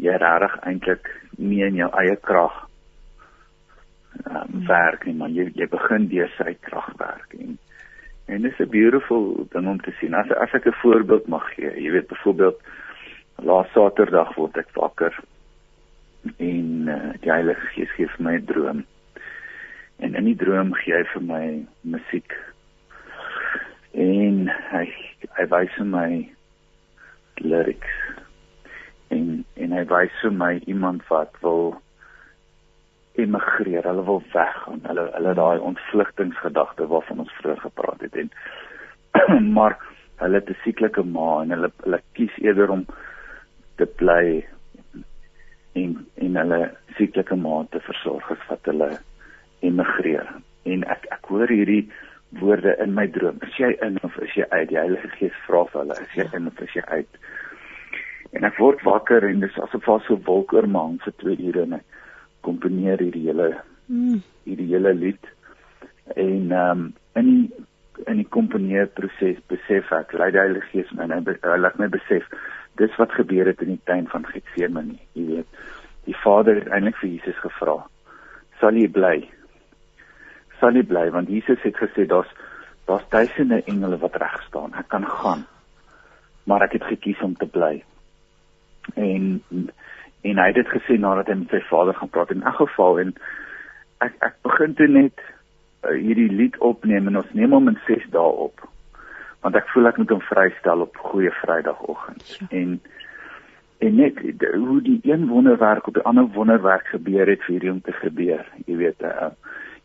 jy regtig eintlik nie in jou eie krag um, werk nie, maar jy jy begin deur sy krag werk en en dit is 'n beautiful ding om te sien. As as ek 'n voorbeeld mag gee, jy weet byvoorbeeld laas Saterdag word ek wakker en uh, die Heilige Gees gee vir my 'n droom. En in die droom gee hy vir my musiek. En hy hy wys vir my lyrics. En en hy wys vir my iemand wat wil emigreer, hulle wil weggaan. Hulle hulle daai ontvlugtingsgedagte waarvan ons vroeër gepraat het en maar hulle het 'n sieklike ma en hulle hulle kies eerder om te bly en en hulle sieklike ma te versorg as wat hulle emigreer. En ek ek hoor hierdie woorde in my droom. Is jy in of is jy uit? Die Heilige Gees vra vir hulle, is jy in of is jy uit? En ek word wakker en dis asof daar so wolk oor my hang vir 2 ure en ek komponeer hierdie hele mm. hierdie hele lied en ehm um, in die in die komponeerproses besef ek lei die Heilige Gees my en hy laat my besef dis wat gebeur het in die tuin van Getsemane jy weet die Vader het eintlik vir Jesus gevra sal jy bly sal nie bly want Jesus het gesê daar's daar's duisende engele wat reg staan. Ek kan gaan. Maar ek het gekies om te bly. En en hy het dit gesê nadat hy met sy vader gaan praat in 'n geval en ek ek begin toe net uh, hierdie lied opneem en ons neem hom in 6 dae op. Want ek voel ek moet hom vrystel op goeie Vrydagoggend. Ja. En en net de, hoe die een wonderwerk op die ander wonderwerk gebeur het vir hierdie om te gebeur. Jy weet, uh,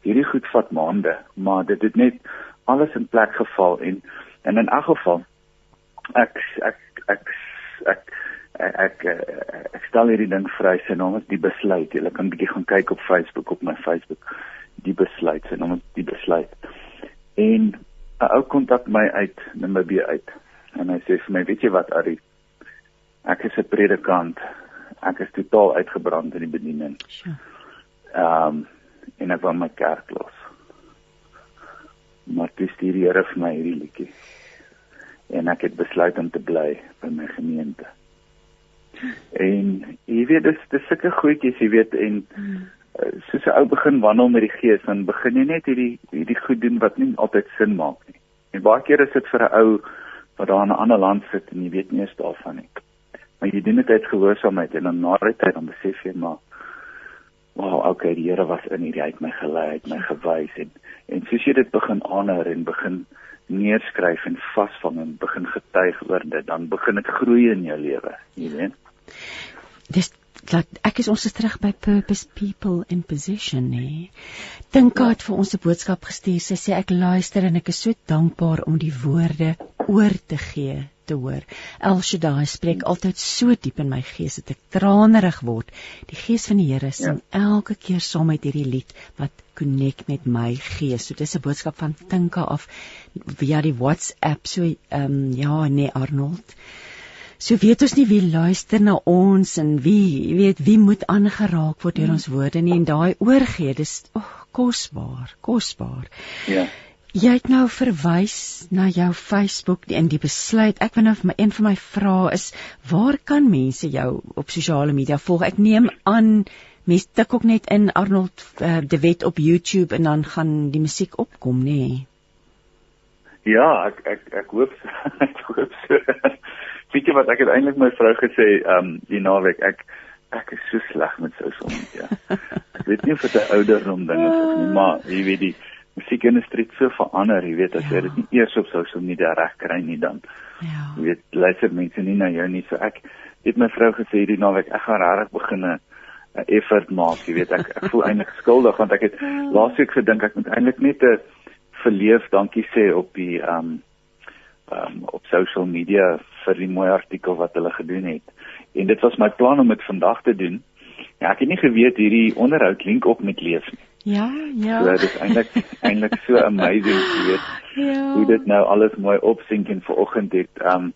hierdie goed vat maande, maar dit het net alles in plek geval en en in elk geval ek ek ek ek ek ek, ek stel hierdie ding vry sy naam is die besluit. Jy kan bietjie gaan kyk op Facebook op my Facebook die besluit sy naam is die besluit. En 'n ou kontak my uit Namibië uit en hy sê vir my weet jy wat Ari ek is 'n predikant. Ek is totaal uitgebrand in die bediening. Ehm um, en ek wou my kerk los maar toe stuur die Here vir my hierdie liedjie. En ek het besluit om te bly by my gemeente. En jy weet dis dis sulke goedjies, jy weet en uh, soos 'n ou begin wandel met die Gees, dan begin jy net hierdie hierdie goed doen wat nie altyd sin maak nie. En baie keer is dit vir 'n ou wat daar in 'n ander land sit en jy weet nie eens daarvan nie. Maar jy doen dit uit gehoorsaamheid en dan na 'n tyd dan besef jy maar Wow, okay, die Here was in hierdie uit my gelei, het my gewys en en soos jy dit begin aanhoor en begin neerskryf en vasvang en begin getuig oor dit, dan begin dit groei in jou lewe, jy weet. Dis dat ek is ons is terug by purpose people in position nê. Dink God vir ons 'n boodskap gestuur. Sy sê ek luister en ek is so dankbaar om die woorde oor te gee te hoor. El Shaddai spreek altyd so diep in my gees dat ek tranerig word. Die gees van die Here sing ja. elke keer saam met hierdie lied wat connect met my gees. So dis 'n boodskap van Tinka af via die WhatsApp. So ehm um, ja, nee Arnold. So weet ons nie wie luister na ons en wie weet wie moet aangeraak word deur ons woorde nie en daai oorgee dis oh, kosbaar, kosbaar. Ja. Jy het nou verwys na jou Facebook in die besluit. Ek wil nou vir my een van my vrae is, waar kan mense jou op sosiale media volg? Ek neem aan mense tik ook net in Arnold uh, de Wet op YouTube en dan gaan die musiek opkom, nê? Nee? Ja, ek ek ek hoop ek hoop so. Weet jy wat ek het eintlik my vrou gesê, um, die naweek ek ek is so sleg met sosiale media. ek weet nie of dit 'n ouderdom ding is of nie, maar jy weet die musiekindustrie so verander, jy weet as ja. jy dit nie eers op sosiale media reg kry nie dan. Ja. Jy weet luister mense nie na jou nie. So ek het my vrou gesê hierdie naweek ek gaan regtig begin 'n effort maak, jy weet ek ek voel eintlik skuldig want ek het ja. laasweek gedink ek moet eintlik net 'n verleef dankie sê op die um, um, op sosiale media vir die mooi artikel wat hulle gedoen het. En dit was my plan om dit vandag te doen. Ja, ek het nie geweet hierdie onderhoud link op met leef nie. Ja, ja. So, dit is eintlik eintlik so amazing te weet ja. hoe dit nou alles mooi opsink en vanoggend het um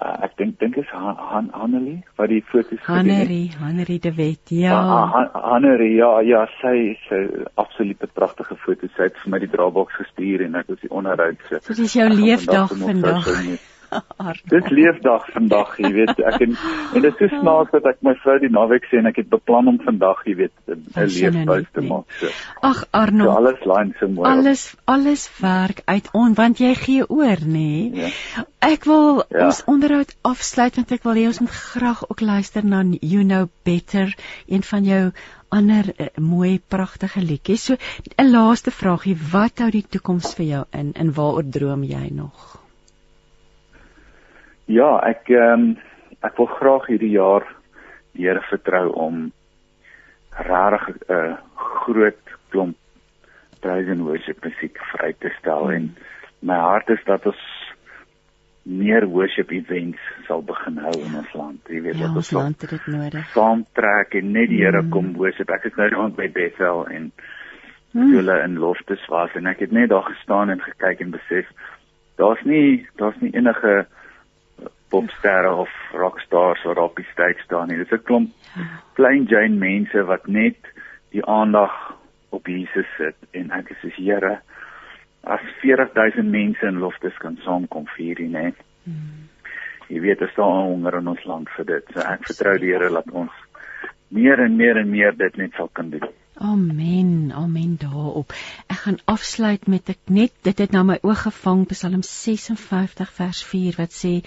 uh, ek dink dink is Han, Han Hanelie wat die foto's gedoen het. Hanelie, Hanelie de Wet. Ja. Uh, Han, Hanelie, ja, ja, sy sy absolute pragtige foto's. Sy het vir my die draaiboks gestuur en ek was die onderhoud so. Dit is jou leefdag vandag. vandag. Dit leefdag vandag, jy weet, ek en en dit is snaaks dat ek my vrou die naweek sê en ek het beplan om vandag, jy weet, 'n leefbuis te maak. So. Ag Arno. So alles lyn so mooi. Alles op. alles werk uit on want jy gee oor, nê? Nee? Ja. Ek wil ja. ons onderhoud afsluit want ek wil hê ons moet graag ook luister na You Know Better, een van jou ander uh, mooi pragtige liedjies. So 'n laaste vraagie, wat hou die toekoms vir jou in en waaroor droom jy nog? Ja, ek ehm um, ek wil graag hierdie jaar die Here vertrou om regtig 'n uh, groot klomp praise and worship musiek vry te stel en my hart is dat ons meer worship events sal begin hou in ons land. Jy weet ja, wat ons land het dit nodig. Saamtrek en net die Here mm. kom worship. Ek is nou rond by Bethel en mm. hulle in Loftus was en ek het net daar gestaan en gekyk en besef daar's nie daar's nie enige popsterre of rockstars wat op die stage staan nie. Dit is 'n klomp klein Jane mense wat net die aandag op Jesus sit en ek is soos Here as 40000 mense in loftes kan saamkom vir hierdie net. Hmm. Jy weet daar staan honger in ons land vir dit. So ek vertrou die Here dat ons meer en meer en meer dit net sal kan doen. Amen. Amen daarop. Ek gaan afsluit met ek net dit het nou my oog gevang Psalm 56 vers 4 wat sê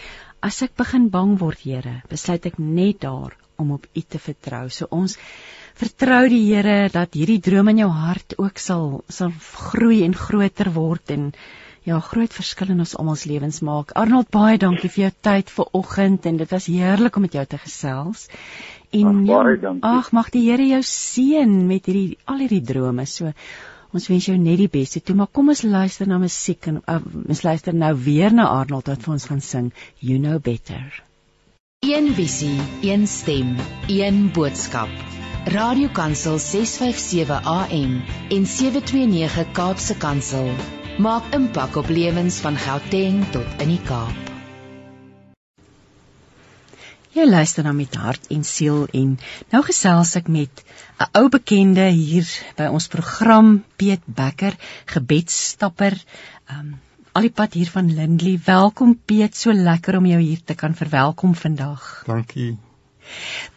as ek begin bang word Here, besluit ek net daar om op U te vertrou. So ons vertrou die Here dat hierdie droom in jou hart ook sal sal groei en groter word en ja, groot verskil in ons almal se lewens maak. Arnold, baie dankie vir jou tyd vanoggend en dit was heerlik om met jou te gesels. En ag, ja, ag mag die Here jou seën met hierdie al hierdie drome. So ons wens jou net die beste toe, maar kom ons luister na musiek en uh, ons luister nou weer na Arnold wat vir ons gaan sing You Know Better. Een visie, een stem, een boodskap. Radiokansel 657 AM en 729 Kaapse Kansel maak impak op lewens van Gauteng tot in die Kaap. Jy luister na met hart en siel en nou gesels ek met 'n ou bekende hier by ons program Piet Becker, gebedsstapper. Um al die pad hier van Lindley. Welkom Piet, so lekker om jou hier te kan verwelkom vandag. Dankie.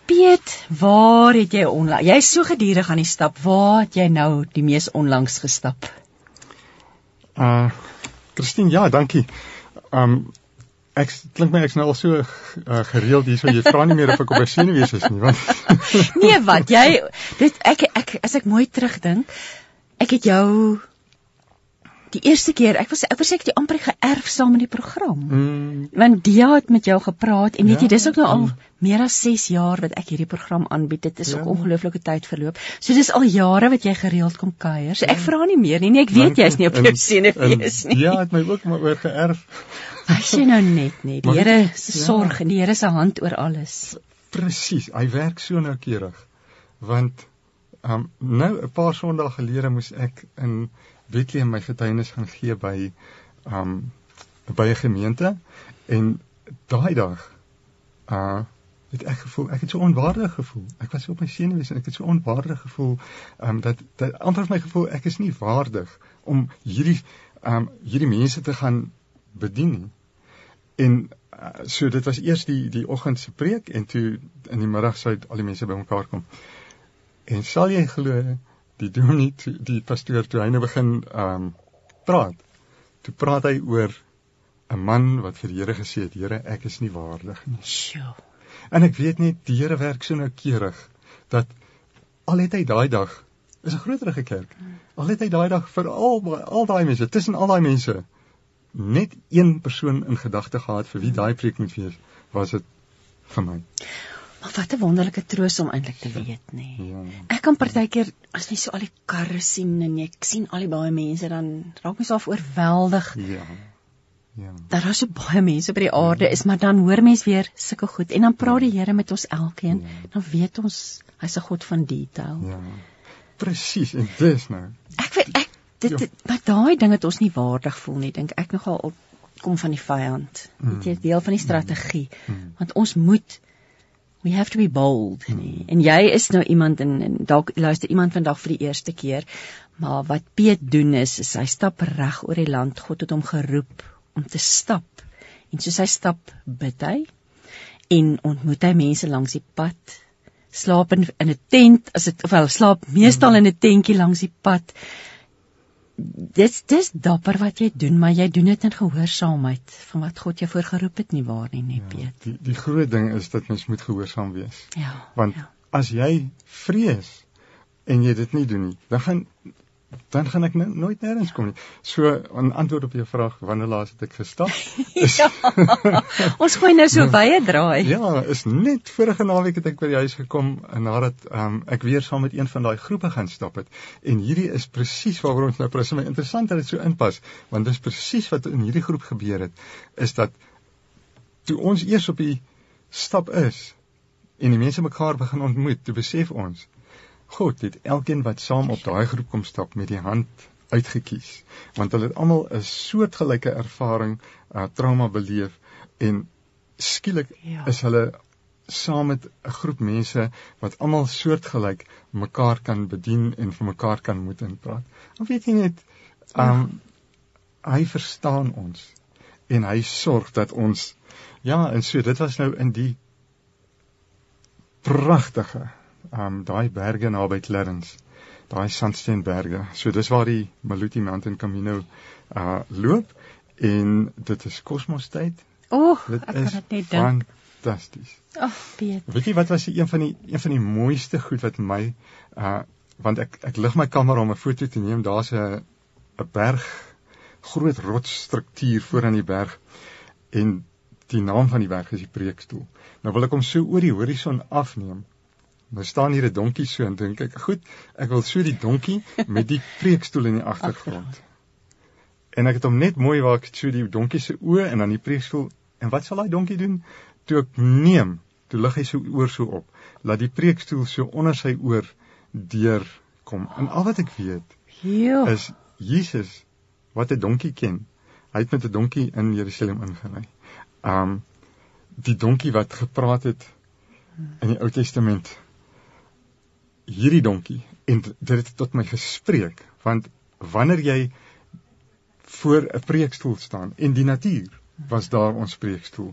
Piet, waar het jy onlangs? Jy's so gedurig aan die stap. Waar het jy nou die mees onlangs gestap? Uh Christine, ja, dankie. Um Ek klink my ek's nou al so uh, gereeld hier so jy vra nie meer of ek op 'n senuwees is nie want Nee wat? Jy dit ek ek as ek mooi terugdink ek het jou die eerste keer ek was ek was ek het amper geërf saam in die program mm. want Dia het met jou gepraat en weet ja, jy dis ook nou al mm. meer as 6 jaar wat ek hierdie program aanbied dit is ja. ook ongelooflike tyd verloop so dis al jare wat jy gereeld kom kuier so ek ja. vra nie meer nie nee ek weet jy's nie op jou senuwees nie Ja het my ook maar oor geërf Hy sê nou net net, die Here se ja. sorg en die Here se hand oor alles. Presies, hy werk so noukeurig. Want um nou 'n paar sondae gelede moes ek in Bethlehem my getuienis gaan gee by um by 'n gemeente en daai dag uh het ek gevoel ek het so onwaardig gevoel. Ek was so op my senuwees en ek het so onwaardig gevoel um dat dat amper my gevoel ek is nie waardig om hierdie um hierdie mense te gaan bedien nie. En uh, so dit was eers die die oggend se preek en toe in die middag sou al die mense bymekaar kom. En sal jy glo die dominee die, die pastoor toe hy nou begin ehm um, praat. Toe praat hy oor 'n man wat vir die Here gesê het: "Here, ek is nie waardig nie." Sjoe. En ek weet net die Here werk so noukeurig dat al het hy daai dag is 'n groterige kerk. Al het hy daai dag vir al al daai mense, tussen al daai mense net een persoon in gedagte gehad vir wie daai preek moet wees, was dit vir my. Maar wat 'n wonderlike troos om eintlik te weet, nê. Nee. Ja. Ek kan partykeer as jy so al die karre sien en jy sien al die baie mense dan raak mens af oorweldig. Ja. Ja. Daar is so baie mense op die aarde ja. is, maar dan hoor mens weer sulke goed en dan praat die Here met ons elkeen. Ja. Dan weet ons hy's 'n God van detail. Ja. Presies, en dis nou. Ek weet ek dit, dit maar daai ding het ons nie waardig voel nie dink ek nogal op kom van die vyand mm. weet jy deel van die strategie mm. mm. want ons moet we have to be bold. Mm. nee. en jy is nou iemand en, en dalk luister iemand vandag vir die eerste keer maar wat Piet doen is, is hy stap reg oor die land. God het hom geroep om te stap. En soos hy stap bid hy en ontmoet hy mense langs die pad. Slaap in 'n tent as dit of wel slaap meestal in 'n tentjie langs die pad dis dis dapper wat jy doen, maar jy doen dit in gehoorsaamheid van wat God jou voorgeroep het nie waar nie, nee, Piet. Ja, die die groot ding is dat mens moet gehoorsaam wees. Ja. Want ja. as jy vrees en jy dit nie doen nie, dan gaan dan gaan ek nooit nêrens kom nie. So 'n antwoord op jou vraag, wanneer laas het ek gestap? Is, ja. Ons gooi nou so baie draai. Ja, is net vorige naweek het ek by die huis gekom en nadat um, ek weer saam met een van daai groepe gaan stap het. En hierdie is presies waaroor ons nou praat. Dit is interessant dat dit so inpas, want dit is presies wat in hierdie groep gebeur het, is dat toe ons eers op die stap is en die mense mekaar begin ontmoet, toe besef ons God het elkeen wat saam op daai groep kom stap met die hand uitgekies want hulle het almal 'n soortgelyke ervaring uh, trauma beleef en skielik ja. is hulle saam met 'n groep mense wat almal soortgelyk mekaar kan bedien en vir mekaar kan moet inpraat. Of weet jy net um ja. hy verstaan ons en hy sorg dat ons ja en so dit was nou in die pragtige um daai berge naby Clarence. daai Sandsteinberge. So dis waar die Maluti Mountain Camino uh loop en dit is kosmostyd. O, dit ek kan dit net dink. Fantasties. Ag, oh, Piet. Weet jy wat was een van die een van die mooiste goed wat my uh want ek ek lig my kamera om 'n foto te neem. Daar's 'n 'n berg groot rotsstruktuur voor aan die berg en die naam van die berg is die preekstoel. Nou wil ek hom so oor die horison afneem. Nou staan hier 'n donkie so en dink ek, goed, ek wil so die donkie met die preekstoel in die agtergrond. En ek het hom net mooi waar ek so die donkie se oë en dan die preekstoel en wat sal daai donkie doen? Toe ek neem, toe lig hy so oor so op, laat die preekstoel so onder sy oor deur kom. En al wat ek weet, Jo. is Jesus wat 'n donkie ken. Hy het met 'n donkie in Jerusalem ingery. Um die donkie wat gepraat het in die Ou Testament. Hierdie donkie en dit het tot my gespreek want wanneer jy voor 'n preekstoel staan en die natuur was daar ons preekstoel.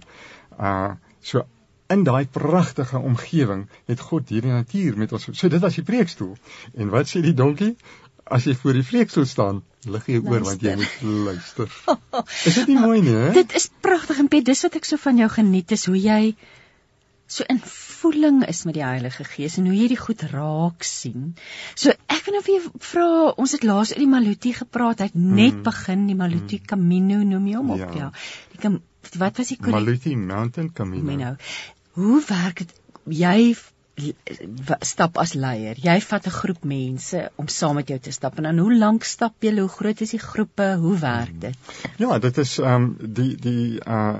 Uh so in daai pragtige omgewing het God hierdie natuur met ons. So dit was die preekstoel. En wat sê die donkie? As jy voor die preekstoel staan, lig jy oor want jy moet luister. Is dit nie mooi nie, hè? Dit is pragtig en Piet, dis wat ek so van jou geniet is hoe jy so in voeling is met die Heilige Gees en hoe jy die goed raak sien. So ek wil nou vir jou vra, ons het laas oor die Maluti gepraat, hy het net Mm. begin die Maluti Camino noem jy hom op, Ja. ja. Die kam, wat was die Maluti Mountain Camino. Camino. Hoe werk dit? Jy stap as leier. Jy vat 'n groep mense om saam met jou te stap. En dan hoe lank stap julle? Hoe groot is die groepe? Hoe werk dit? Ja, dit is ehm um, die die uh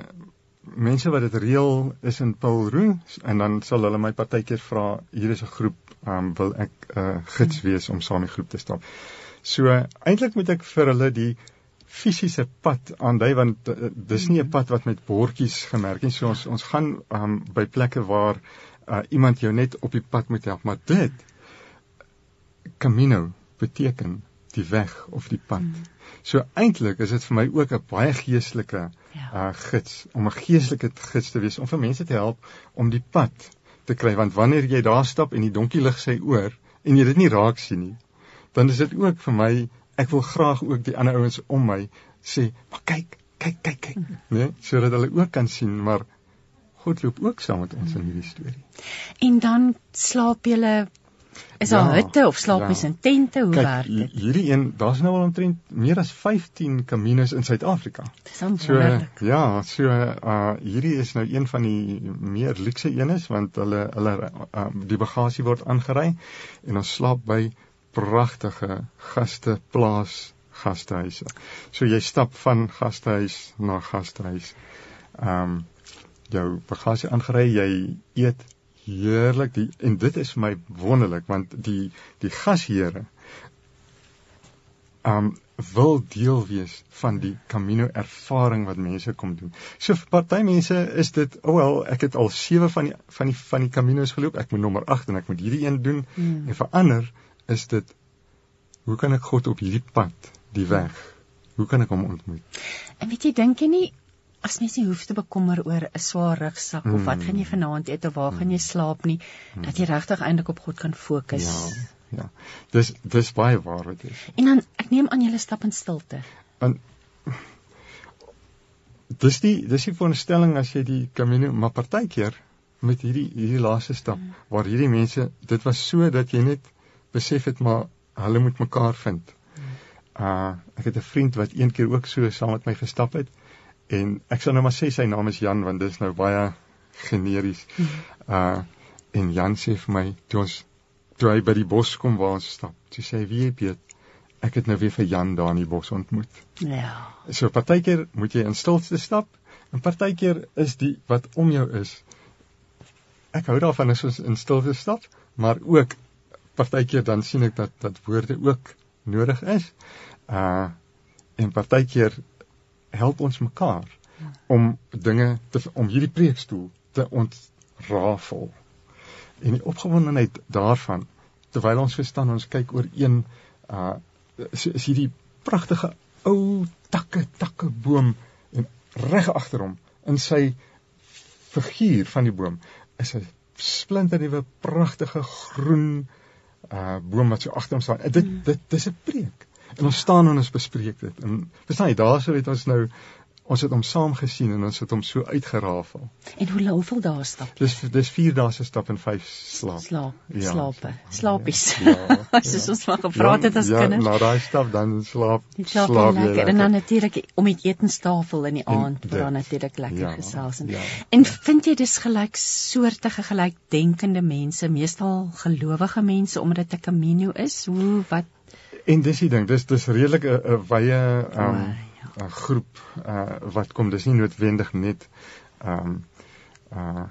mense wat dit reël is in Paulroo en dan sal hulle my partykeer vra hier is 'n groep um, wil ek 'n uh, gids wees om saam die groep te stap. So uh, eintlik moet ek vir hulle die fisiese pad aandui want uh, dis nie 'n pad wat met bordjies gemerk is. So ons ons gaan um, by plekke waar uh, iemand jou net op die pad moet help, maar dit Camino beteken die weg of die pad. Mm. So eintlik is dit vir my ook 'n baie geestelike Ja. uh gids om 'n geestelike gids te wees om vir mense te help om die pad te kry. Want wanneer jy daar stap en die donkie lig sy oor en jy dit nie raak sien nie dan is dit ook vir my ek wil graag ook die ander ouens om my sê maar kyk kyk kyk kyk nee sodat hulle ook kan sien maar God loop ook saam met ons in hierdie storie. En dan slaap julle is daar Ja, hutte of slaap ja. mens in tente? Hoe werk dit? hierdie een daar's nou al omtrent meer as 15 caminos in Suid-Afrika Dis dan So wonderlik. ja, so uh hierdie is nou een van die meer luukse eenes want hulle hulle uh, die bagasie word aangery en ons slaap by pragtige gasteplaas gastehuise. So jy stap van gastehuis na gastehuis. Um jou bagasie aangery, jy eet heerlik die en dit is vir my wonderlik want die die gasheere um wil deel wees van die Camino ervaring wat mense kom doen. So vir party mense is dit, oh wel, ek het al 7 van die van die van die Caminos geloop, ek moet nommer 8 en ek moet hierdie een doen. Hmm. En vir ander is dit hoe kan ek God op hierdie pad, die weg, hoe kan ek hom ontmoet? En weet jy, dink jy nie as mens nie hoef te bekommer oor 'n swaar rugsak of wat Mm. gaan jy vanaand eet of waar gaan jy slaap nie, dat jy regtig eintlik op God kan fokus. Ja, ja. Dis dis baie waar wat is. En dan ek neem aan julle stap in stilte. Want dis die dis die veronderstelling as jy die Camino maar partykeer met hierdie hierdie laaste stap mm. waar hierdie mense dit was so dat jy net besef het maar hulle moet mekaar vind. Mm. Uh ek het 'n vriend wat een keer ook so saam met my gestap het en ek sal nou maar sê sy naam is Jan want dit is nou baie generies. Mm. Uh en Jan sê vir my toe ons toe hy by die bos kom waar ons stap, toe sê hy wie jy weet ek het nou weer vir Jan daar in die bos ontmoet. Ja. So partykeer moet jy in stilte stap en partykeer is die wat om jou is. Ek hou daarvan as ons in stilte stap, maar ook partykeer dan sien ek dat dat woorde ook nodig is. Uh en partykeer help ons mekaar om dinge te om hierdie preekstoel te ontrafel. En die opgewondenheid daarvan terwyl ons verstaan ons kyk oor een uh is, is hierdie pragtige ou takke takke boom en reg agter hom in sy figuur van die boom is 'n splinternuwe pragtige groen uh boom wat so agter hom staan. Dit dit dis 'n preek. En ons staan en ons bespreek dit. En verstaan jy, daarso het ons nou ons het hom saam gesien en ons het hom so uitgerafel. En hoe hoeveel dae stap? Dis dis 4 dae se stap en 5 slaap. Slaap. Ja. Slaape. Slaapies. Ja. Soos ons maar gevra het as ja, kinders. Ja, na daai stap dan slaap. Slaap, slaap lekker. lekker. En dan natuurlik om die etenstafel in die aand waar natuurlik lekker ja, gesels en. Ja. En vind jy dis gelyk soortige gelykdenkende mense, meestal gelowige mense omdat dit 'n camino is? Hoe wat En dis die ding, dis dis redelik 'n wye ehm um, 'n groep uh wat kom dis nie noodwendig net ehm um, uh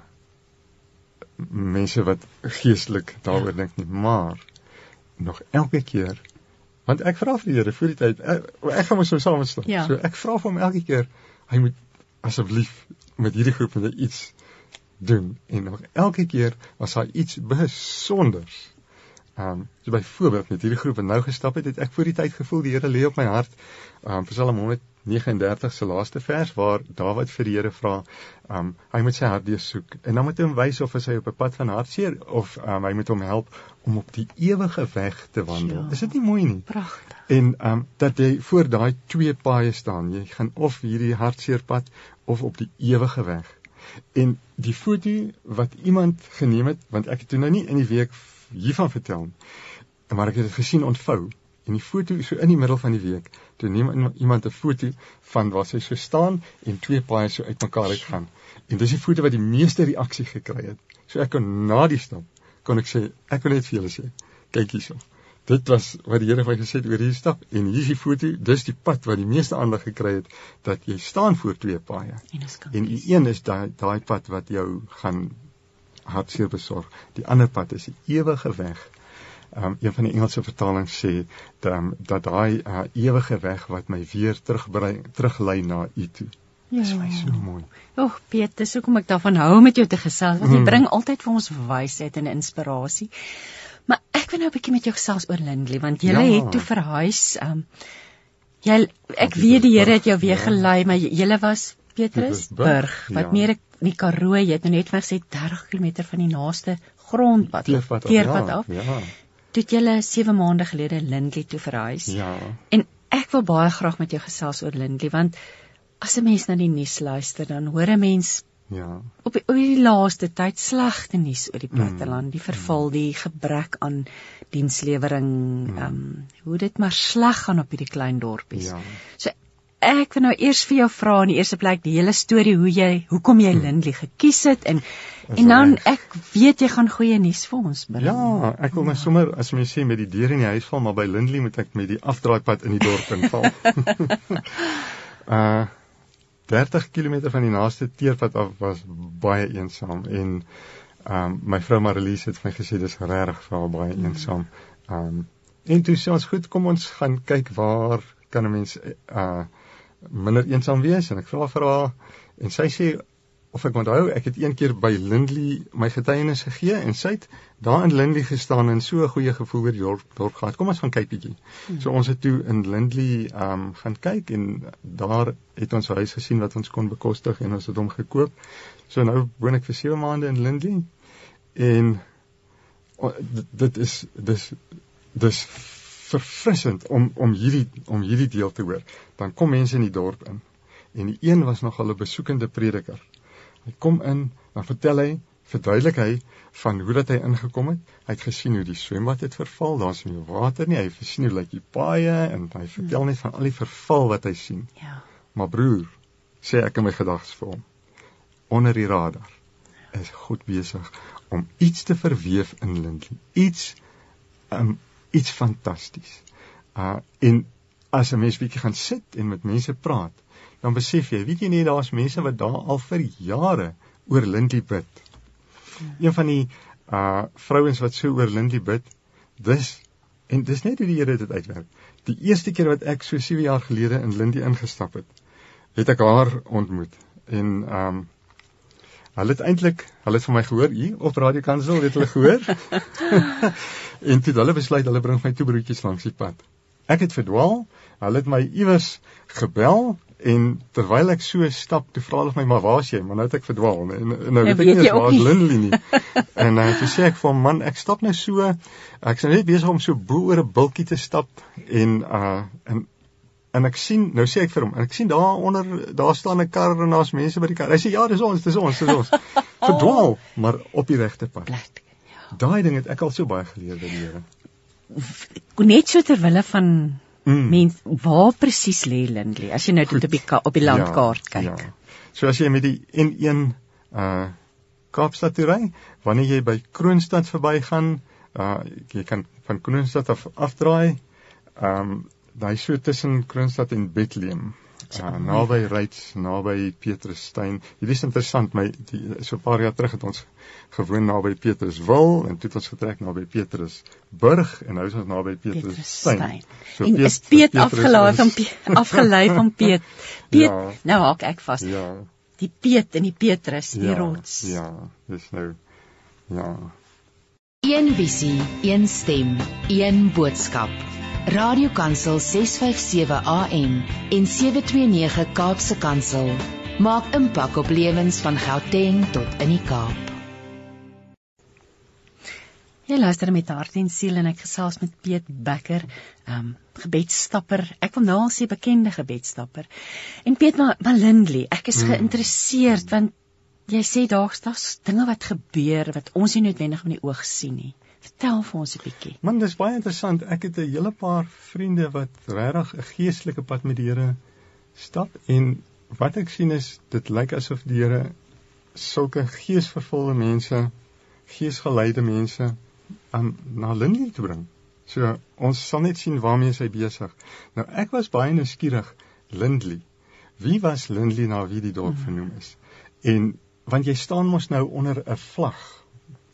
mense wat geestelik daaroor dink nie maar nog elke keer want ek vra vir die Here voor die tyd ek, ek gaan mos so saam staan. Ja. so ek vra vir hom elke keer hy moet asseblief met hierdie groep net iets doen. En nog elke keer was daar iets besonders Ehm um, so byvoorbeeld met hierdie groep wat nou gestap het, het ek voor die tyd gevoel die Here lê op my hart. Ehm um, Psalm 139 se laaste vers waar Dawid vir die Here vra, ehm um, hy moet sy hart deursoek en dan moet hy hom wys of hy op 'n pad van hartseer of ehm um, hy moet hom help om op die ewige weg te wandel. Ja, Is dit nie mooi nie? Pragtig. En ehm um, dat jy voor daai twee paaie staan. Jy gaan of hierdie hartseer pad of op die ewige weg. En die foto wat iemand geneem het, want ek het toe nou nie in die week hiervan vertel. Maar ek het dit gesien ontvou en die foto so in die middel van die week, toe neem iemand 'n foto van waar sy so staan en twee paaie so uitmekaar uitgaan. En dis die foto wat die meeste reaksie gekry het. So ek kon na die stap kon ek sê, ek wil net vir julle sê, kyk hierso. Dit was wat die Here vir my gesê het oor hierdie stap en hier is die foto, dis die pad wat die meeste aandag gekry het dat jy staan voor twee paaie. En, en die een is daai daai pad wat jou gaan hartseer besorg. Die ander pad is die ewige weg. Um een van die Engelse vertalings sê um, dat daai uh, ewige weg wat my weer terugbring teruglei na U toe. Ja. Dis my so mooi. Ag Piet, dis hoekom ek daarvan hou met jou te gesels want jy mm. bring altyd vir ons wysheid en inspirasie. Maar ek wil nou 'n bietjie met jou gesels oor Lindley want jy ja. het toe verhuis. Um jy ek weet die Here het jou weer ja. gelei, maar jy was Petrusburg wat ja. meer die Karoo, jy het nou net gesê 30 km van die naaste grondpad, teerpad, teerpad af. Ja. ja. Toe jy 7 maande gelede Lindley toe verhuis. Ja. En ek wil baie graag met jou gesels oor Lindley want as 'n mens na die nuus luister, dan hoor 'n mens Ja. Op die, op die laaste tyd slegte nuus oor die platteland, mm. die verval, die gebrek aan dienslewering, mm. ehm mm. um, hoe dit maar sleg gaan op hierdie klein dorpies. Ja. So ek wil nou eers vir jou vra in die eerste plek die hele storie hoe jy hoekom jy hmm. Lindley gekies het en en dan ek weet jy gaan goeie nuus vir ons bring. Ja, ek wil my ja. sommer as jy sê met die deur in die huis val, maar by Lindley moet ek met die afdraaipad in die dorp inval. uh 30 km van die naaste teerpad af was baie eensaam en um my vrou Marlies het vir my gesê dis regtig vir haar baie hmm. eensaam. Um en toe sê ons goed, kom ons gaan kyk waar kan 'n mens uh minder eensaam wees en ek vra vir haar en sy sê of ek onthou ek het een keer by Lindley my getuienis gegee en sy het daar in Lindley gestaan en so 'n goeie gevoel oor die dorp, dorp gehad. Kom ons gaan kyk bietjie. Hmm. So ons het toe in Lindley um gaan kyk en daar het ons 'n huis gesien wat ons kon bekostig en ons het hom gekoop. So nou woon ek vir 7 maande in Lindley en dit is dis dis verfrissend om om hierdie om hierdie deel te hoor. Dan kom mense in die dorp in en die een was nogal 'n besoekende prediker. Hy kom in, dan vertel hy, verduidelik hy van hoe dat hy ingekom het. Hy het gesien hoe die swembad het verval, daar's nie water nie. Hy het gesien hoe lyk die paaie en hy vertel net van al die verval wat hy sien. Ja. Maar broer, sê ek in my gedagtes vir hom, onder die radar is God besig om iets te verweef in Lindley. Iets um, iets fantasties. Uh en as 'n mens bietjie gaan sit en met mense praat, dan besef jy, weet jy nie daar's mense wat daar al vir jare oor Lindley bid. Een van die uh vrouens wat so oor Lindley bid, dis en dis net hoe die Here dit uitwerk. Die eerste keer wat ek so 7 jaar gelede in Lindley ingestap het, het ek haar ontmoet en um Hulle het eintlik, hulle het van my gehoor hier op Radio Kansel, het hulle gehoor. en toe hulle besluit hulle bring my toe broodjies langs die pad. Ek het verdwaal. Hulle het my iewers gebel En terwyl ek so stap, toe vra hulle my, "Maar waar's jy?" Maar nou het ek verdwaal, nee. En nou weet ek nie waar's Lindley nie. en uh, toe sê ek vir hom, "Man, ek stap nou so, ek's nou net besig om so bo oor 'n bultjie te stap en uh en en ek sien, nou sê ek vir hom, ek sien daar onder daar staan 'n kar en daar's mense by die kar. Hy sê, "Ja, dis ons, dis ons, dis ons." Verdwaal, maar op die regte pad. Plek. Ja. Daai ding het ek al so baie geleer by die Here. Net so ter wille van Mm. Mens waar presies lê Lindley as jy nou dit op die op die landkaart ja, kyk. Ja. So as jy met die N1 uh Kaapstad toe ry, wanneer jy by Kroonstad verbygaan, uh jy kan van Kroonstad af afdraai. Um daai so tussen Kroonstad en Bethlehem. Uh, naby Ryds, naby Petrusstein. Hierdie is interessant, my die, so 'n paar jaar terug het ons gewoon naby Petruswil en toe het ons getrek naby Petrusburg en nou is ons naby Petrusstein. So en Piet, is Piet afgelaai van afgelei van Piet. Piet, ja, nou haak ek vas. Ja. Die Piet en die Petrus, die ja, rots. Ja, dis nou ja. Een visie, een stem, een boodskap. Radiokansel 657 AM en 729 Kaapse Kansel maak impak op lewens van Gauteng tot in die Kaap. Jy luister met hart en siel en ek gesels met Piet Becker, um gebedsstapper. Ek wil nou al sê bekende gebedsstapper. En Piet Malindley, ek is hmm. geïnteresseerd want jy sê daar's daar's dinge wat gebeur wat ons nie noodwendig met die oog sien nie. Vertel vir ons 'n bietjie. Man, dis baie interessant. Ek het 'n hele paar vriende wat regtig 'n geestelike pad met die Here stap en wat ek sien is dit lyk asof die Here sulke geesvervulde mense, geesgeleide mense aan na Lindley te bring. So ons sal net sien waarmee hy besig. Nou ek was baie nuuskierig Lindley. Wie was Lindley na wie die dorp vernoem is? En want jy staan mos nou onder 'n vlag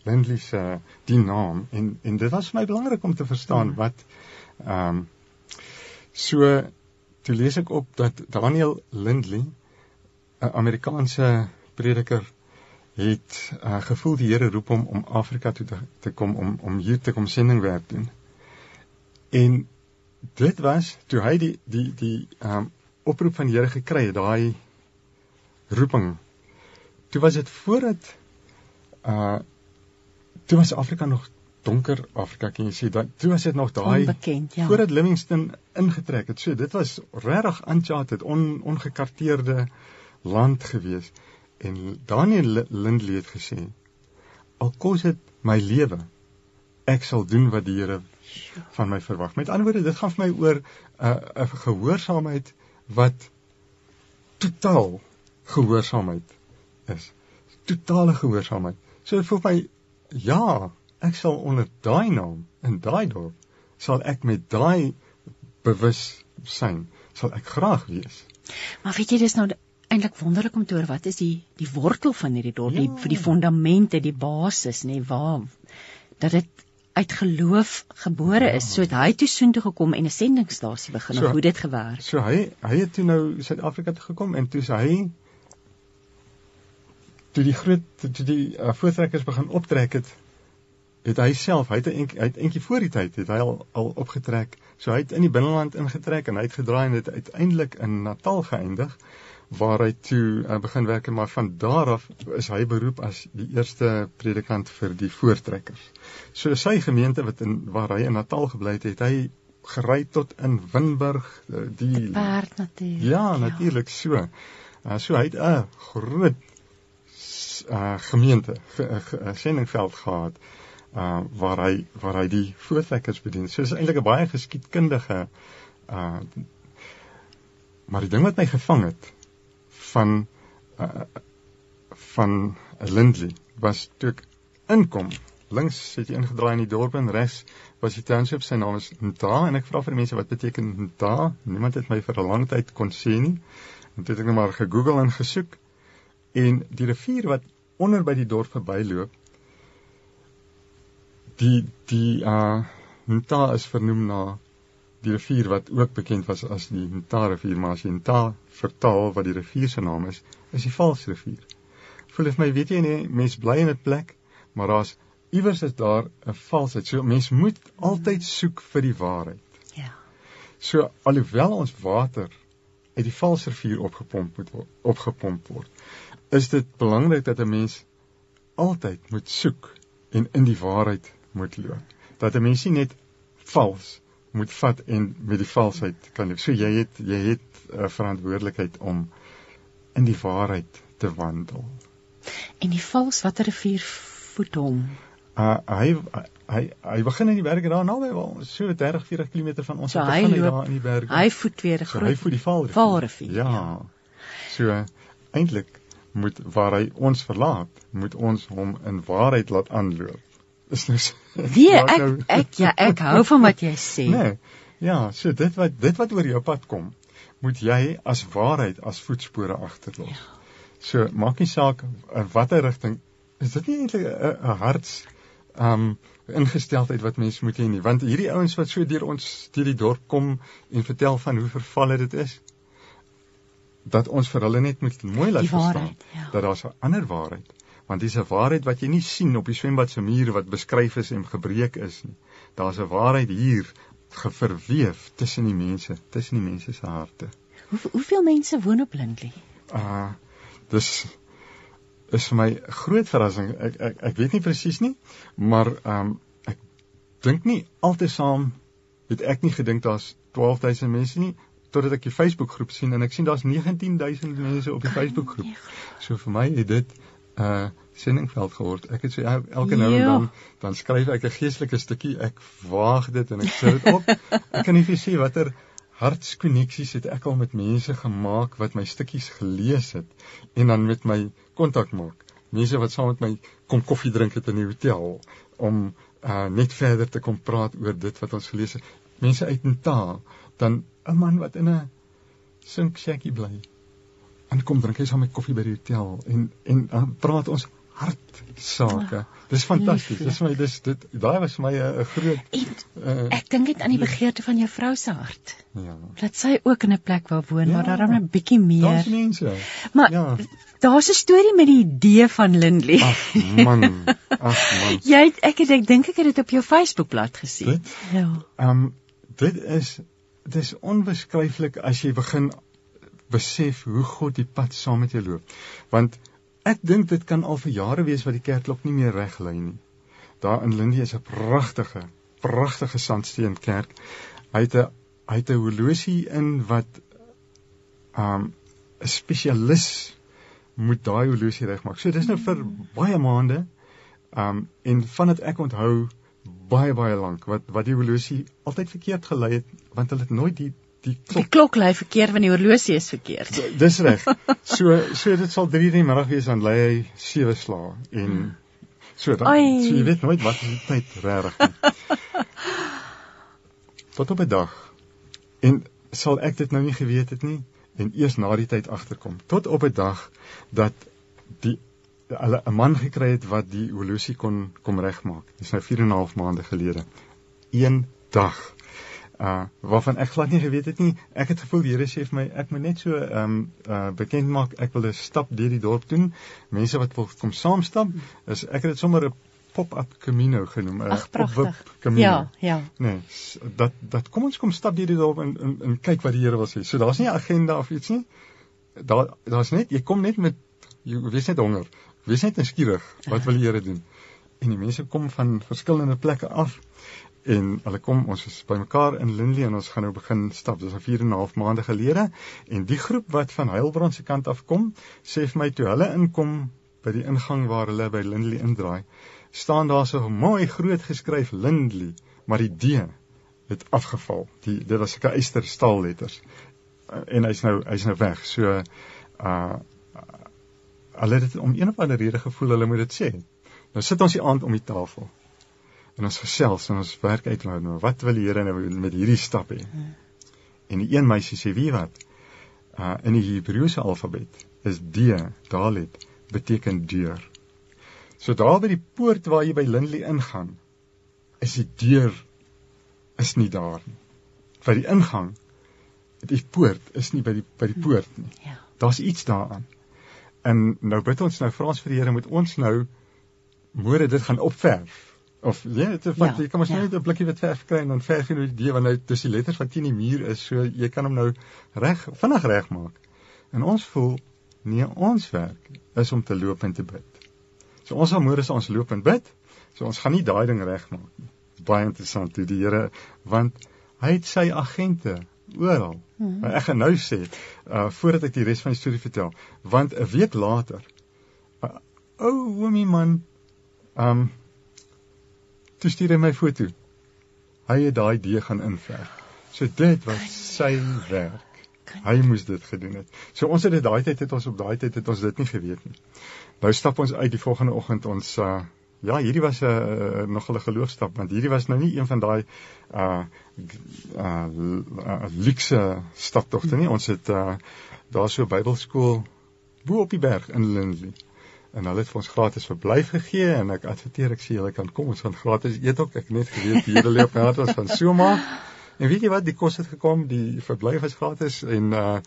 Lindley se die naam en en dit was vir my belangrik om te verstaan mm. wat ehm um, so toe lees ek op dat Daniel Lindley 'n Amerikaanse prediker het uh, gevoel die Here roep hom om Afrika toe te, te kom om om hier te kom sendingwerk doen. En dit was toe hy die die die ehm um, oproep van die Here gekry het, daai roeping. Toe was dit voordat uh toe was Afrika nog donker Afrika kan jy sê dat toe was dit nog daai ja. voordat Livingstone ingetrek het. So dit was regtig uncharted, on, ongekarteerde land gewees. En Daniel Lindley het gesê: "Al kos dit my lewe, ek sal doen wat die Here van my verwag." Met ander woorde, dit gaan vir my oor 'n uh, 'n gehoorsaamheid wat totaal gehoorsaamheid is. Totale gehoorsaamheid. So voel my ja, ek sal onder daai naam in daai dorp sal ek met daai bewussyn sal ek graag wees. Maar weet jy dis nou eintlik wonderlik om te hoor wat is die die wortel van hierdie dorp, ja. die vir die fondamente, die basis, nê, nee, waar dat dit uit geloof gebore is. Ja. So het hy toe soontoe gekom en 'n sendingstasie begin. So, hoe dit gewerk? So hy hy het toe nou Suid-Afrika toe gekom en toe sy hy toe die groot toe die uh, voortrekkers begin optrek het het hy self hy het eenk, hy het eentjie voor die tyd het hy al al opgetrek. So hy het in die binneland ingetrek en hy het gedraai en dit uiteindelik in Natal geëindig waar hy toe uh, begin werk. Maar van daar af is hy beroep as die eerste predikant vir die voortrekkers. So sy gemeente wat in waar hy in Natal gebly het het hy gery tot in Winburg eh, die paard natuurlik ja natuurlik ja. so. Uh, so hy het 'n groot uh gemeente uh, sendingveld gehad uh waar hy waar hy die voortrekkers bedien. So is eintlik 'n baie geskiedkundige uh maar die ding wat my gevang het van uh van Lindley was toe ek inkom. Links het jy ingedraai in die dorp en regs was die township sy naam is Nta en ek vra vir die mense wat beteken Nta? Niemand het my vir 'n lang tyd kon sê nie. En toe het ek net maar gegoogel en gesoek en die rivier wat onder by die dorp verbyloop die die uh Nta is vernoem na die rivier wat ook bekend was as die Nta rivier maar as jy Nta vertaal wat die rivier se naam is is die vals rivier. Voel dit my weet jy nie mens bly in 'n plek maar daar's iewers is daar 'n valsheid. So mens moet altyd soek vir die waarheid. Ja. So alhoewel ons water uit die valse vuur opgepomp moet opgepomp word. Is dit belangrik dat 'n mens altyd moet soek en in die waarheid moet loop. Dat 'n mens nie net vals moet vat en met die valsheid kan leef. So jy het jy het 'n uh, verantwoordelikheid om in die waarheid te wandel. En die vals watter rivier voed hom? Uh hy hy hy begin in die berge daar naby wel so 30 40 km van ons so begin hy daar in die berge. Hy voed weer 'n so groot hy voed die val. Valrivier. Ja. ja. So eintlik moet waar hy ons verlaat, moet ons hom in waarheid laat aanloop. Is nou Nee, ek nou... ek ja, ek hou van wat jy sê. Nee. Ja, so dit wat dit wat oor jou pad kom, moet jy as waarheid as voetspore agterlos. Ja. So maak nie saak in watter rigting is dit nie eintlik 'n harts um ingesteldheid wat mense moet hê nie want hierdie ouens wat so deur ons deur die dorp kom en vertel van hoe vervalle dit is dat ons vir hulle net moet mooi laat verstaan ja. dat daar 'n ander waarheid want dis 'n waarheid wat jy nie sien op die swembad se muur wat beskryf is en gebreek is nie daar's 'n waarheid hier geverweef tussen die mense tussen die mense se harte Hoe, hoeveel mense woon op Lindley uh dis is vir my groot verrassing. Ek ek ek weet nie presies nie, maar ehm um, ek dink nie altesaam het ek nie gedink daar's 12000 mense nie totdat ek die Facebook groep sien en ek sien daar's 19000 mense op die Facebook groep. So vir my het dit 'n uh, sendingveld geword. Ek het so elke nou en ja. dan dan skryf ek 'n geestelike stukkie. Ek waag dit en ek sit dit op. ek kan nie vir sê watter hartskoneksies het ek al met mense gemaak wat my stukkies gelees het en dan met my kontak maak. Mense wat saam met my kom koffie drink het in die hotel om uh, net verder te kom praat oor dit wat ons gelees het. Mense uit Natal, dan 'n man wat in 'n sinksjekkie bly. En kom drink hy saam met koffie by die hotel en en dan praat ons hartsake. Ja, dis fantasties. Dis my dis dit daai was vir my 'n groot en, uh, Ek dink dit aan die begeerte van jou vrou se hart. Ja. Dat sy ook in 'n plek wil woon ja, waar daar 'n bietjie meer. Daar's mense. Maar ja. daar's 'n storie met die idee van Lindley. Ag man. Ag man. Jy het, ek het ek dink ek het dit op jou Facebookblad gesien. Dit? Ja. Ehm um, dit is dit is onbeskryflik as jy begin besef hoe God die pad saam met jou loop. Want Ek dink dit kan al vir jare wees wat die kerkklok nie meer reg lê nie. Daar in Lindie is 'n pragtige, pragtige sandsteen kerk. Hy het 'n hy het 'n horlosie in wat um 'n spesialis moet daai horlosie regmaak. So dis nou vir baie maande um en vandat ek onthou baie baie lank wat wat die horlosie altyd verkeerd gelei het want hulle het nooit die die klok, die klok lui verkeerd want die horlosie is verkeerd. Dis reg. So so dit sal 3 in die middag wees dan lê hy 7 slae en so dan Ai. so jy weet nooit wat is die tyd regtig. Tot op 'n dag en sal ek dit nou nie geweet het nie en eers na die tyd agterkom. Tot op 'n dag dat die hulle 'n man gekry het wat die horlosie kon kom regmaak. Dis nou 4 en 'n half maande gelede. Een dag uh waarvan ek glad nie geweet het nie. Ek het gevoel die Here sê vir my ek moet net so ehm um, uh bekend maak ek wil 'n stap deur die dorp doen. Mense wat wil kom saam stap, is ek het dit sommer 'n pop-up Camino genoem, 'n pop-up Camino. Ja, ja. Nee, dat dat kom ons kom stap deur die dorp en en, en kyk wat die Here wil sê. So daar's nie 'n agenda of iets nie. Daar daar's net jy kom net met jy wees net honger. Wees net nuuskierig. Wat wil die Here doen? En die mense kom van verskillende plekke af en hulle kom ons is bymekaar in Lindley en ons gaan nou begin stap dis al 4 en 'n half maande gelede en die groep wat van Heilbron se kant af kom sê vir my toe hulle inkom by die ingang waar hulle by Lindley indraai staan daar so mooi groot geskryf Lindley maar die D het afgeval die dit was seker eyster staalletters en hy's nou hy's nou weg so uh hulle het om een of ander rede gevoel hulle moet dit sê nou sit ons die aand om die tafel en ons gesels en ons werk uit nou wat wil die Here nou met hierdie stap hê. Hmm. En die een meisie sê wie wat? Uh in die Hebreëse alfabet is D, Dalet, beteken deur. So daar by die poort waar jy by Lindley ingaan, is die deur is nie daar nie. Vir die ingang die poort is nie by die by die poort nie. Ja. Daar's iets daaraan. En nou bid ons nou vra ons vir die Here moet ons nou môre dit gaan opverf of ja, dit is wat ja, jy kan mos ja. net 'n blikkie wit verf kry en dan verf jy nou die D want nou dis die letters wat teen die muur is, so jy kan hom nou reg vinnig regmaak. En ons voel nee, ons werk is om te loop en te bid. So ons almoere is ons loop en bid. So ons gaan nie daai ding regmaak nie. Baie interessant hoe die Here want hy het sy agente oral. Hmm. Ek gaan nou sê, uh voordat ek die res van die storie vertel, want 'n week later 'n ou oomie man um toe stuur hy my foto. Hy het daai D gaan inverf. So dit was sy werk. Hy moes dit gedoen het. So ons het dit daai tyd het ons op daai tyd het ons dit nie geweet nie. Nou stap ons uit die volgende oggend ons uh ja, hierdie was 'n uh, nog 'n geloofstap want hierdie was nou nie een van daai uh uh, uh luxe staptogte nie. Ons het uh daar so Bybelskool bo op die berg in Lindley. En hulle het vir ons gratis verblyf gegee en ek adverteer ek sê julle kan kom ons gaan gratis eet ook. Ek net geweet die hele loop gehad was van so maak en weet jy wat die kos het gekom die verblyf is gratis en uh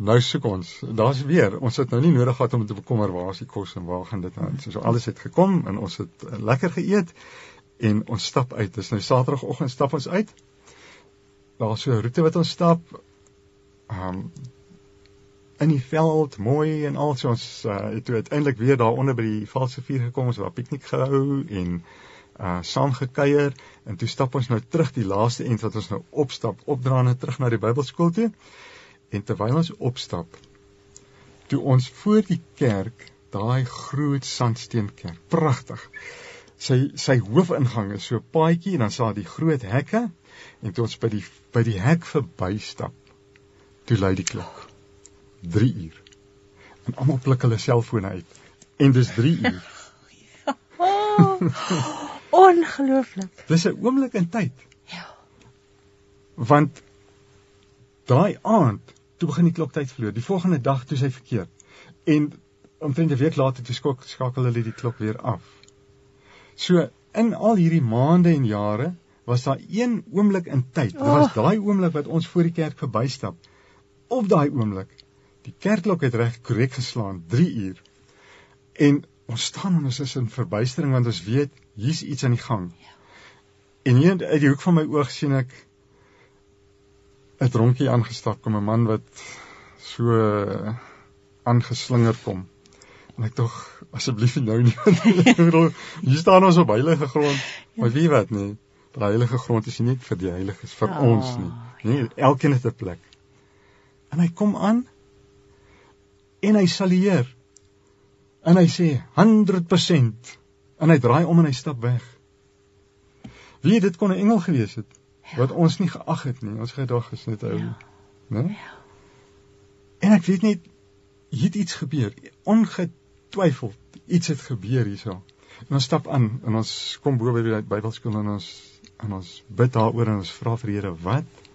nou soek ons daar's weer ons het nou nie nodig gehad om te bekommer waar is die kos en waar gaan dit nou so, so alles het gekom en ons het uh, lekker geëet en ons stap uit. Dis nou saterdagoggend stap ons uit. Daar's so 'n roete wat ons stap um in die veld mooi en al. So ons uh, het toe uiteindelik weer daar onder by die valse vuur gekom ons het 'n piknik gehou en uh saam gekuier. En toe stap ons nou terug die laaste end wat ons nou opstap opdraande terug na die Bybelskool toe en terwyl ons opstap toe ons voor die kerk daai groot sandsteenkerk pragtig sy sy hoofingang is so 'n paadjie en dan sal die groot hekke en toe ons by die by die hek verbystap toe lui die klok 3 uur. En almal pluk hulle selfone uit. En dis 3 uur. ongelooflik. Dis 'n oomblik in tyd. Ja. Want daai aand, toe begin die klok tyd verloor. Die volgende dag toe sy verkeerd. En omtrent 'n week later toe skok skakel hulle die klok weer af. So in al hierdie maande en jare was daar een oomblik in tyd. Dit was daai oomblik wat ons voor die kerk verbystap. Op daai oomblik Die kerkklok het reg korrek geslaan 3 uur. En ons staan en ons is in verbuistering want ons weet hier's iets aan die gang. Ja. En hier uit die hoek van my oog sien ek 'n dronkie aangestap kom 'n man wat so aangeslinger kom. En ek tog asseblief nou nie. hier staan ons op heilige grond. Ja. Maar wie weet nie. Die heilige grond is nie net vir die heiliges vir oh, ons nie. Nee, elkeen het 'n plek. En hy kom aan en hy salueer. En hy sê 100% en hy draai om en hy stap weg. Wie dit kon 'n engel gewees het ja. wat ons nie geag het nie. Ons gedag is net ou, ja. né? Ja. En ek weet net hier het iets gebeur. Ongetwyfeld iets het gebeur hierso. En ons stap aan en ons kom bo by die Bybelskool en ons en ons bid daaroor en ons vra vir Here wat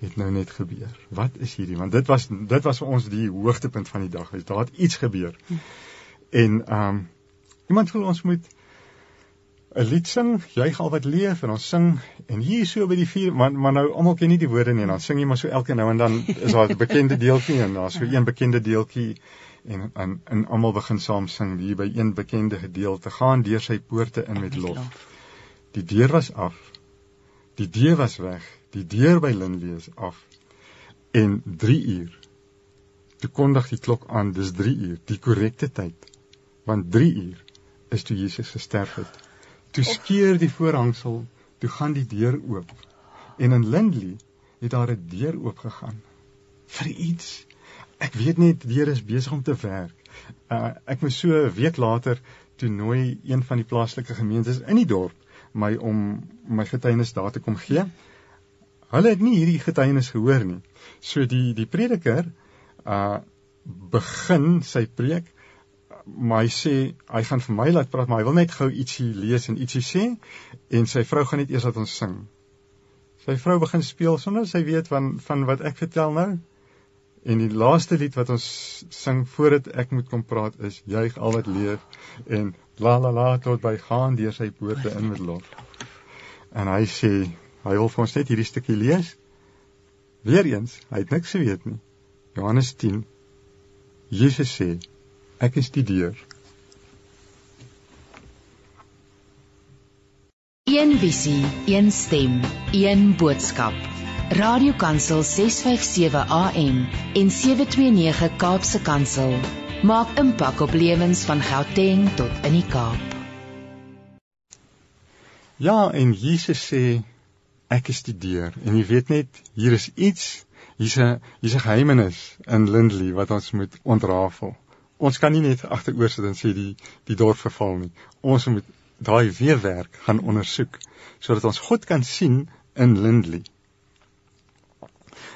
het nou net gebeur? Wat is hierdie? Want dit was dit was vir ons die hoogtepunt van die dag. Daar het iets gebeur. En ehm um, iemand wil ons moet 'n lied sing, jy gaan wat leef en ons sing en hier so by die vuur, maar maar nou almal ken nie die woorde nie en dan sing jy maar so elke nou en dan is daar 'n bekende deeltjie en daar's so een bekende deeltjie en en en almal begin saam sing hier by een bekende gedeelte gaan deur sy poorte in met lof. Die deur was af. Die deur was weg die deur by Lindley is af en 3 uur. Toe kondig die klok aan, dis 3 uur, die korrekte tyd. Want 3 uur is toe Jesus gesterf het. Toe skeur die voorhangsel, toe gaan die deur oop. En in Lindley het daar 'n deur oop gegaan vir iets. Ek weet net die Here is besig om te werk. Uh, ek moes so 'n week later toe nooi een van die plaaslike gemeentes in die dorp my om my getuienis daar te kom gee. Hulle het nie hierdie getuienis gehoor nie. So die die prediker uh begin sy preek maar hy sê hy gaan vir my laat praat maar hy wil net gou ietsie lees en ietsie sê en sy vrou gaan net eers laat ons sing. Sy vrou begin speel sonder sy weet van van wat ek vertel nou. En die laaste lied wat ons sing voordat ek moet kom praat is juig al wat leef en la la la tot by gaan deur sy poorte in met lof. En hy sê Hy wil vir ons net hierdie stukkie lees. Weereens, hy het niks geweet nie. Johannes 10. Jesus sê: Ek is die deur. Een visie, een stem, een boodskap. Radiokansel 657 AM en 729 Kaapse Kansel maak impak op lewens van Gauteng tot in die Kaap. Ja, en Jesus sê ek is die deur en jy weet net hier is iets, hier's 'n hier's 'n geheimenis in Lindley wat ons moet ontrafel. Ons kan nie net agteroor sit en sê die die dorp verval nie. Ons moet daai weerwerk gaan ondersoek sodat ons God kan sien in Lindley.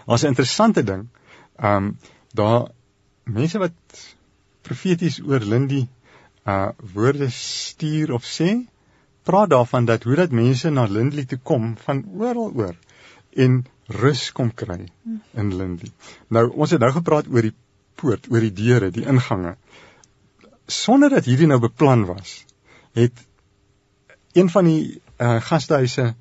Daar's 'n interessante ding. Ehm um, daar mense wat profeties oor Lindley uh woorde stuur of sê, praat daarvan dat hoe dat mense na Lindley toe kom van oral oor en rus kom kry in Lindley. Nou ons het nou gepraat oor die poort, oor die deure, die ingange. Sonder dat hierdie nou beplan was, het een van die uh, gastehuise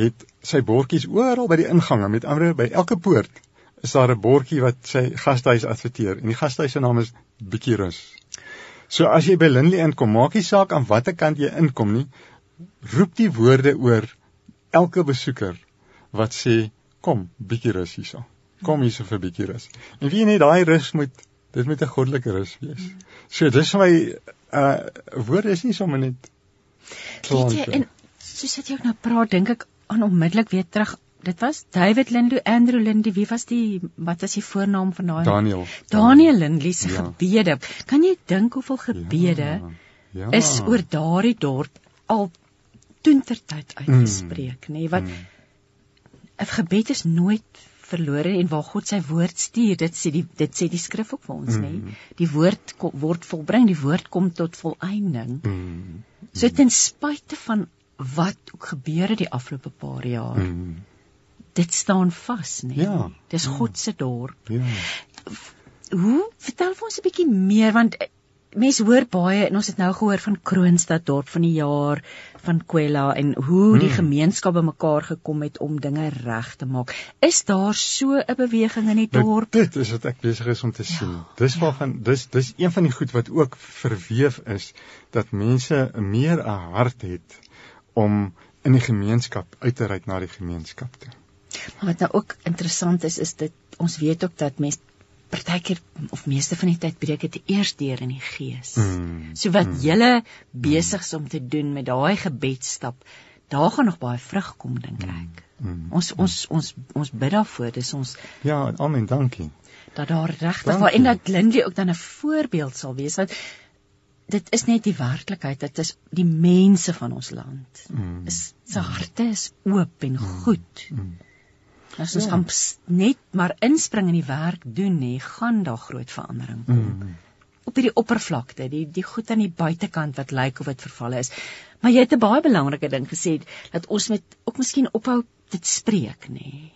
het sy bordjies oral by die ingange met ander by elke poort is daar 'n bordjie wat sy gastehuis adverteer en die gastehuis se naam is bietjie rus. So as jy by Lindley inkom, maak nie saak aan watter kant jy inkom nie, roep die woorde oor elke besoeker wat sê kom bietjie rus hierso. Kom hierso vir bietjie rus. En wie net daai rus moet dit moet 'n goddelike rus wees. So dis my uh woorde is nie sommer net Weet jy en soos jy ook nou praat, dink ek aan onmiddellik weer terug. Dit was David Lindley, Andrew Lindley, wie was die wat was die voornaam van daai? Daniel. Daniel Lindley se ja. gebede. Kan jy dink hoeveel gebede ja, ja. is oor daardie dorp al toentertyd uitgespreek, mm. nê? Nee, wat 'n mm. gebed is nooit verlore en waar God sy woord stuur, dit sê die dit sê die skrif ook vir ons, mm. nê? Die woord kom, word volbring, die woord kom tot volëinding. Mm. So ten spyte van wat ook gebeur het die afgelope paar jaar. Mm. Dit staan vas? Nee? Ja. Dis ja. God se dorp. Ja. Hoe vertel vir ons 'n bietjie meer want mense hoor baie en ons het nou gehoor van Kroonstad dorp van die jaar van Kwela en hoe mm. die gemeenskap bymekaar gekom het om dinge reg te maak. Is daar so 'n beweging in die nou, dorp? Nou, dit is wat ek besig is om te ja, sien. Dis ja. waarvan dis dis een van die goed wat ook verweef is dat mense meer 'n hart het om in die gemeenskap uit te reik na die gemeenskap toe. Maar wat nou ook interessant is is dit ons weet ook dat mense partykeer of meeste van die tyd breek dit eers deur in die gees. Mm, so wat mm, julle besig is om te doen met daai gebedsstap, daar gaan nog baie vrug kom dink mm, ek. Mm, mm, ons ons ons ons bid daarvoor, dis ons Ja, amen, dankie. Dat daar regtig waar en dat Lindley ook dan 'n voorbeeld sal wees want dit is net die werklikheid dit is die mense van ons land mm. is se harte is oop en mm. goed mm. As ons ja. gaan net maar inspring in die werk doen nê gaan daar groot verandering kom mm. op hierdie oppervlakte die die goed aan die buitekant wat lyk of dit vervalle is maar jy het 'n baie belangrike ding gesê dat ons met ook miskien ophou dit spreek nê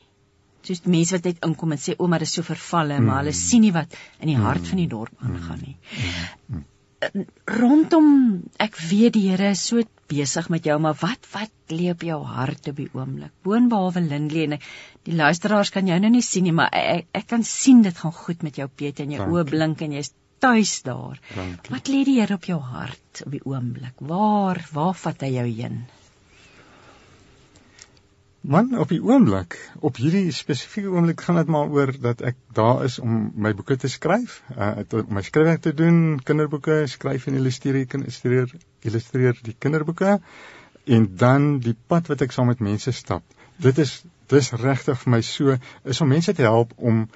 soos mense wat net inkom en sê o maar dit is so vervalle mm. maar hulle sien nie wat in die hart mm. van die dorp aangaan nie mm. Mm rondom ek weet die Here is so besig met jou, maar wat wat lê op jou hart op die oomblik? Boonbehalwe Lindley en die luisteraars kan jou nou nie sien nie, maar ek ek kan sien dit gaan goed met jou Piet en jou oë blink en jy's tuis daar. Dankie. Wat lê die Here op jou hart op die oomblik? Waar waar vat hy jou heen? Man, op die oomblik, op hierdie spesifieke oomblik gaan dit maar oor dat ek daar is om my boeke te skryf, uh om my skryfwerk te doen, kinderboeke skryf en illustreer, illustreer, illustreer die kinderboeke en dan die pad wat ek saam met mense stap. Dit is dis regtig vir my so is om mense te help om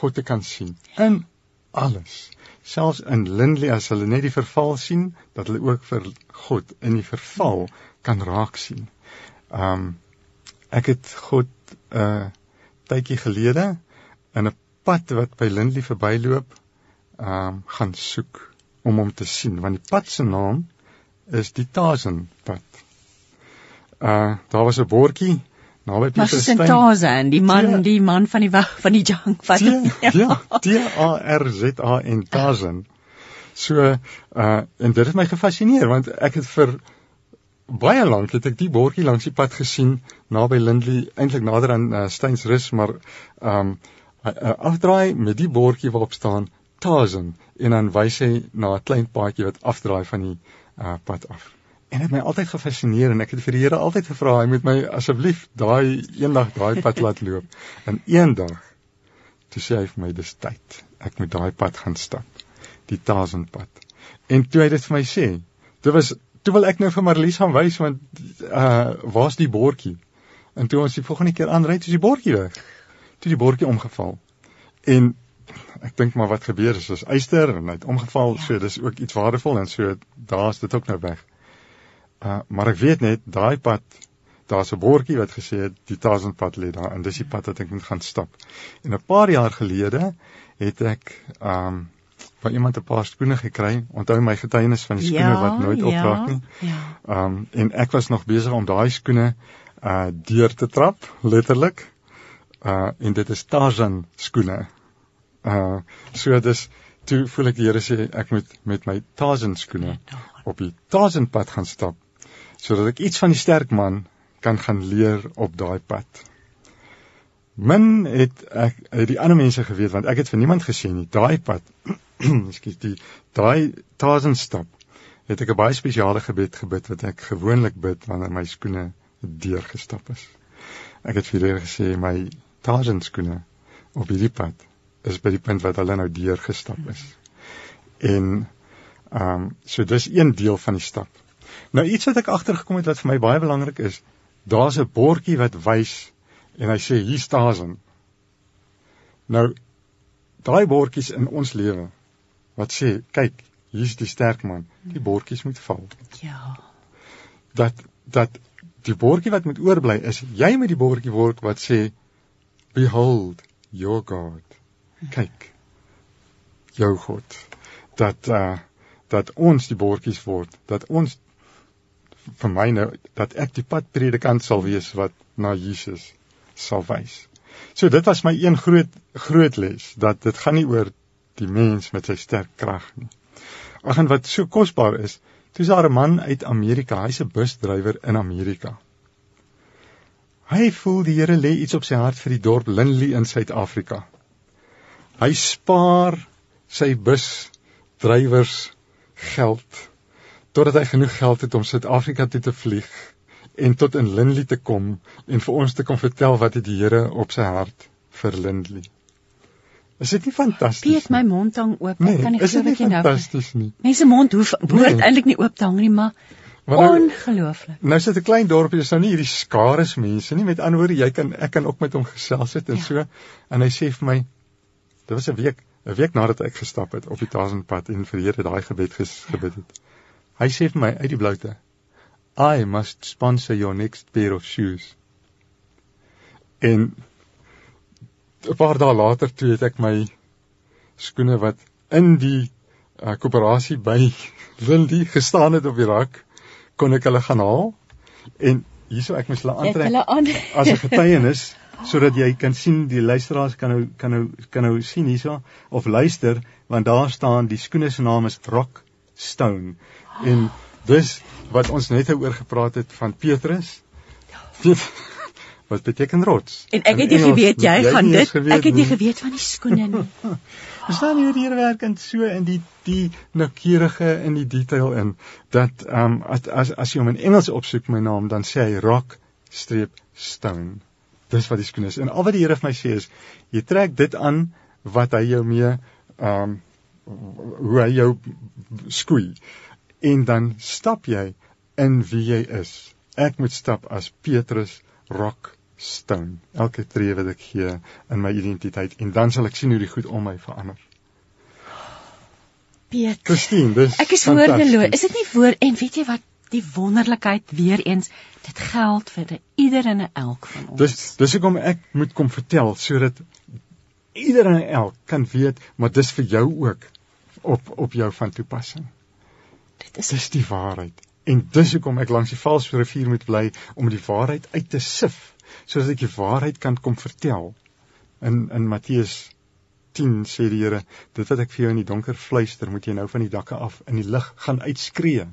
God te kan sien in alles. Selfs in Lindley as hulle net die verval sien, dat hulle ook vir God in die verval kan raak sien. Um Ek het God 'n uh, tydjie gelede in 'n pad wat by Lindley verbyloop, ehm um, gaan soek om hom te sien want die pad se naam is die Tarzan pad. Uh daar was 'n bordjie naby Pieterstein. Maar Tarzan, die man, die, die man van die van die junk pad. Ja, T A R Z A N Tarzan. So uh en dit het my gefassineer want ek het vir baie lank het ek die bordjie langs die pad gesien naby Lindley eintlik nader aan uh, Steynsrus maar ehm um, uh, afdraai met die bordjie waarop staan Tarzan en dan wys hy na 'n klein paadjie wat afdraai van die uh, pad af. en het my altyd gefassineer en ek het vir die Here altyd gevra hy moet my asseblief daai eendag daai pad laat loop. En eendag toe sê hy vir my dis tyd. Ek moet daai pad gaan stap. Die Tazenpad. En toe hy dit vir my sê, dit was toe wil ek nou vir Marlies gaan wys want uh waar's die bordjie? En toe ons die volgende keer aanry, is die bordjie weg. Toe die bordjie omgeval. En ek dink maar wat gebeur is is eyster en hy het omgeval, ja. so dis ook iets waardevol en so daar's dit ook nou weg. Uh maar ek weet net daai pad daar's 'n bordjie wat gesê het die Tazenpad lê daar en dis die pad wat ek moet gaan stap. En 'n paar jaar gelede het ek um van iemand 'n paar skoene gekry. Onthou my getuienis van die skoene ja, wat nooit ja, opraak nie. Ja. Um en ek was nog besig om daai skoene uh deur te trap, letterlik. Uh en dit is Tarzan skoene. Uh so dis toe voel ek die Here sê ek moet met my Tarzan skoene op die Tarzan pad gaan stap sodat ek iets van die sterk man kan gaan leer op daai pad. Min het ek het die ander mense geweet want ek het vir niemand gesê nie. Daai pad ekskuus die daai Tarzan stap het ek 'n baie spesiale gebed gebid wat ek gewoonlik bid wanneer my skoene deurgestap is. Ek het vir hulle gesê my Tarzan skoene op hierdie pad is by die punt wat hulle nou deurgestap is. En ehm um, so dis een deel van die stap. Nou iets wat ek agtergekom het wat vir my baie belangrik is, daar's 'n bordjie wat wys en hy sê hier staan. Nou daai bordjies in ons lewe wat sê kyk hier's die sterk man. Die bordjies moet val. Ja. Dat dat die bordjie wat moet oorbly is jy moet die bordjie word wat sê behold your god. Kyk jou god. Dat uh dat ons die bordjies word dat ons vir my nou dat ek die padpredikant sal wees wat na Jesus sal wys. So dit was my een groot groot les dat dit gaan nie oor die mens met sy sterk krag nie. Ag en wat so kosbaar is, dis daar 'n man uit Amerika, hy's 'n busdrywer in Amerika. Hy voel die Here lê iets op sy hart vir die dorp Lindley in Suid-Afrika. Hy spaar sy busdrywers geld totdat hy genoeg geld het om Suid-Afrika toe te vlieg en tot in Lindley te kom en vir ons te kom vertel wat het die Here op sy hart vir Lindley. Is dit nie fantasties? Piet my mond hang oop. Nee, kan ek sê wat jy nou? Fantasties nie. Mense mond hoef behoort nee. eintlik nie oop te hang nie, maar nou- ongelooflik. Nou sit 'n klein dorpie, dis nou nie hierdie skare mense nie. Met ander woorde, jy kan ek kan ook met hom gesels het en ja. so en hy sê vir my dit was 'n week, 'n week nadat ek gestap het op die Tazenpad en vir Here daai gebed gebid het. Hy sê vir my uit die bloute, "I must sponsor your next pair of shoes." En 'n paar dae later toe het ek my skoene wat in die uh, koöperasie by Lindy gestaan het op die rak kon ek hulle gaan haal en hierso ek moes hulle aantrek as 'n getuienis sodat jy kan sien die luisteraars kan nou kan nou kan nou sien hierso of luister want daar staan die skoene se naam is Rock Stone en dis wat ons net oor gepraat het van Petrus wat beteken rots. En ek het nie geweet jy, jy gaan dit. Geweet, ek het nie geweet van die skoene nie. Verstaan jy hoe die Here werk en so in die die noukeurige in die detail in dat ehm um, as as as jy hom in Engels opsoek my naam dan sê hy rock streep stone. Dis wat die skoene is. En al wat die Here vir my sê is jy trek dit aan wat hy jou mee ehm um, hoe hy jou skoei en dan stap jy in wie jy is. Ek moet stap as Petrus rock stone elke tree wat ek gee in my identiteit en dan sal ek sien hoe die goed om my verander. Piet. Christine, dis Ek is woordeloos. Is dit nie woord en weet jy wat die wonderlikheid weer eens dit geld vir ieder en elk van ons. Dis dis hoekom ek moet kom vertel sodat ieder en elk kan weet maar dis vir jou ook op op jou van toepassing. Dit is dis die waarheid. En dis hoekom ek langs die valse rivier moet bly om die waarheid uit te sif sodat ek die waarheid kan kom vertel. In in Matteus 10 sê die Here, dit wat ek vir jou in die donker fluister, moet jy nou van die dakke af in die lig gaan uitskree.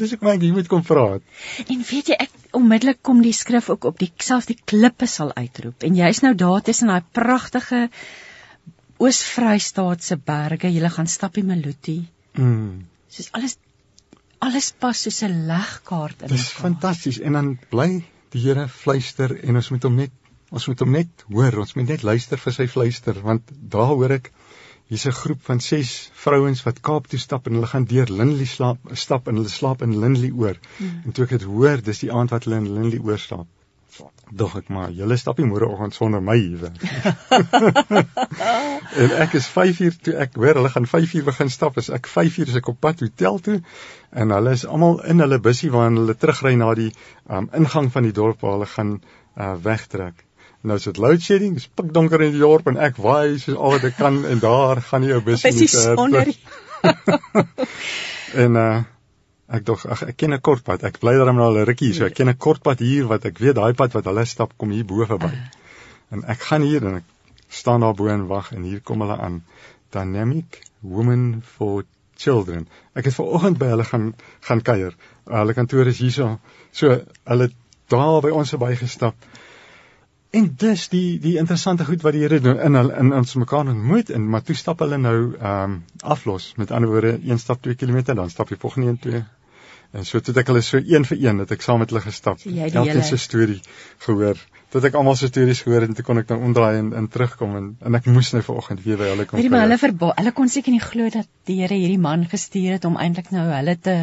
Dis ek maar jy moet kom praat. En weet jy ek onmiddellik kom die skrif ook op die selfs die klippe sal uitroep. En jy's nou daar tussen daai pragtige Oos-Vrystaatse berge. Jy gaan stap die Maluti. Mm. Soos alles alles pas soos 'n legkaart in. Dis fantasties en dan bly die Here fluister en ons moet hom net ons moet hom net hoor, ons moet net luister vir sy fluister want daar hoor ek hier's 'n groep van 6 vrouens wat Kaap toe stap en hulle gaan deur Lindley slaap stap en hulle slaap in Lindley oor. Hmm. En toe ek dit hoor, dis die aand wat hulle in Lindley oor slaap. Dog ek maar, julle stap nie môreoggend sonder my hier weg. en ek is 5 uur toe ek hoor hulle gaan 5 uur begin stap, is ek 5 uur as ek op pad hotel toe en hulle is almal in hulle bussie waar hulle terugry na die um, ingang van die dorp waar hulle gaan uh, wegtrek. Nou is dit load shedding, dis pikdonker in die dorp en ek waai soos al wat ek kan en daar gaan die ou bussie met sonder. en uh Ek dog ag ek ken 'n kort pad. Ek bly daarom nou al 'n rukkie, so ek ken 'n kort pad hier wat ek weet daai pad wat hulle stap kom hier bo verby. En ek gaan hier en ek staan daar bo en wag en hier kom hulle aan. Dynamic Women for Children. Ek het vanoggend by hulle gaan gaan kuier. Hulle kantoor is hierso. So hulle daar by ons verby gestap. En dis die die interessante goed wat die Here doen in hulle in ons mekaar ontmoet en maar toe stap hulle nou ehm um, aflos. Met ander woorde, een stap 2 km dan stap jy volgende een 2 En so het ek hulle so een vir een dat ek saam met hulle gestap. So Elke se storie gehoor. Tot ek almal se stories gehoor het en toe kon ek nou omdraai en, en terugkom en en ek moes nou vanoggend weer by hulle kom. Weet jy maar hulle verba hulle kon seker nie glo dat die Here hierdie man gestuur het om eintlik nou hulle te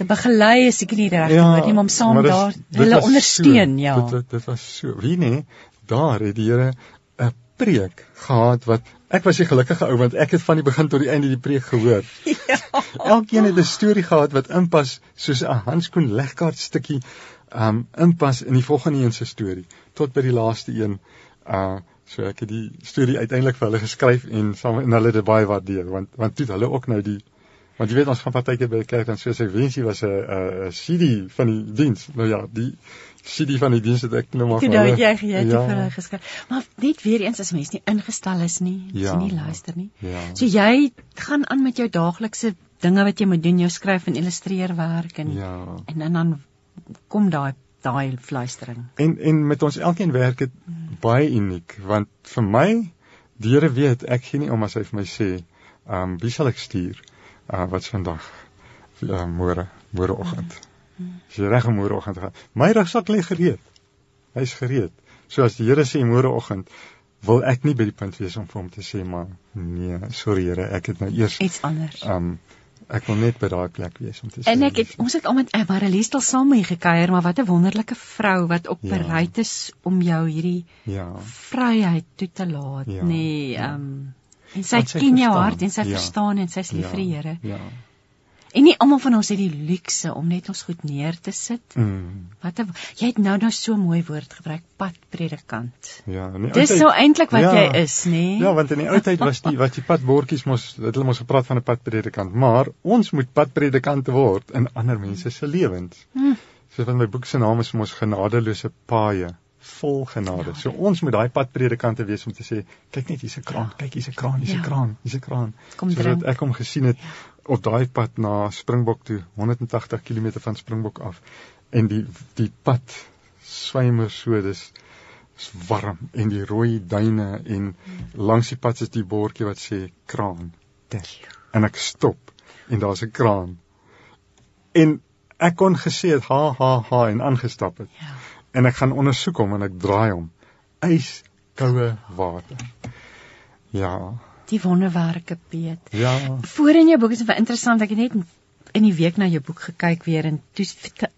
te begelei is seker nie regtig ja, nie, maar om saam dis, daar hulle ondersteun, so, ja. Dit dit was so. Wie nee, daar het die Here 'n preek gehad wat Ek was 'n gelukkige ou want ek het van die begin tot die einde die preek gehoor. Ja. Elkeen het 'n storie gehad wat inpas soos 'n handskoen legkaart stukkie um inpas in die volgende een se storie tot by die laaste een. Uh so ek het die storie uiteindelik vir hulle geskryf en saam en hulle het dit baie waardeer want want toe hulle ook nou die want jy weet ons gaan partykeer by die kerk dan soos ek wensie was 'n 'n CD van die diens. Nou ja, die CD van die diens het ek nou maar vir hulle. Jy jy het ja. vir hulle geskryf. Maar net weer eens as mens nie ingestel is nie, as ja. jy nie luister nie. Ja. So jy gaan aan met jou daaglikse dinge wat jy moet doen, jou skryf en illustreer werk en ja. en dan dan kom daai daai fluistering. En en met ons elkeen werk dit hmm. baie uniek want vir my die Here weet ek gee nie om as hy vir my sê, ehm um, wie sal ek stuur? Uh wat vandag? Uh, môre, môreoggend. Hmm. As jy reg om môreoggend gaan. My rugsak lê gereed. Hy's gereed. So as die Here sê môreoggend wil ek nie by die punt wees om vir hom te sê maar nee, sorry Here, ek het nou eers iets anders. Um ek wil net by daai plek wees om te sê. En ek het ons het al met Marilee stil saam mee gekuier, maar wat 'n wonderlike vrou wat op ja. bereid is om jou hierdie ja. vryheid toe te laat, ja. nê. Nee, ja. um en sy, sy ken jou hart en sy ja. verstaan en sy's lief ja. vir die Here. Ja. En nie almal van ons het die luukse om net ons goed neer te sit. Mm. Wat 'n jy het nou nou so mooi woord gebruik, padpredikant. Ja, nee. Dis so eintlik wat ja, jy is, nê? Nee? Ja, want in die ou tyd was die wat die padbordjies mos, het hulle mos gepraat van 'n padpredikant, maar ons moet padpredikante word in ander mense se lewens. Mm. So van my boek se naam is mos genadeloose paaie vol genade. So ons moet daai padpredikante wees om te sê, kyk net hier's 'n kraan, ja. kyk hier's 'n kraan, hier's 'n ja. kraan, hier's 'n kraan. Kom so dat ek hom gesien het ja. Op daai pad na Springbok toe, 180 km van Springbok af. En die die pad swymer so, dis is warm en die rooi duine en langs die pad is die bordjie wat sê kraan. Dis. En ek stop en daar's 'n kraan. En ek kon gesê het ha ha ha en aangestap het. Ja en ek gaan ondersoek hom en ek draai hom. Yskoue water. Ja. Die wonderwerke Piet. Ja. Voor in jou boek is dit interessant ek het net in die week na jou boek gekyk weer en toe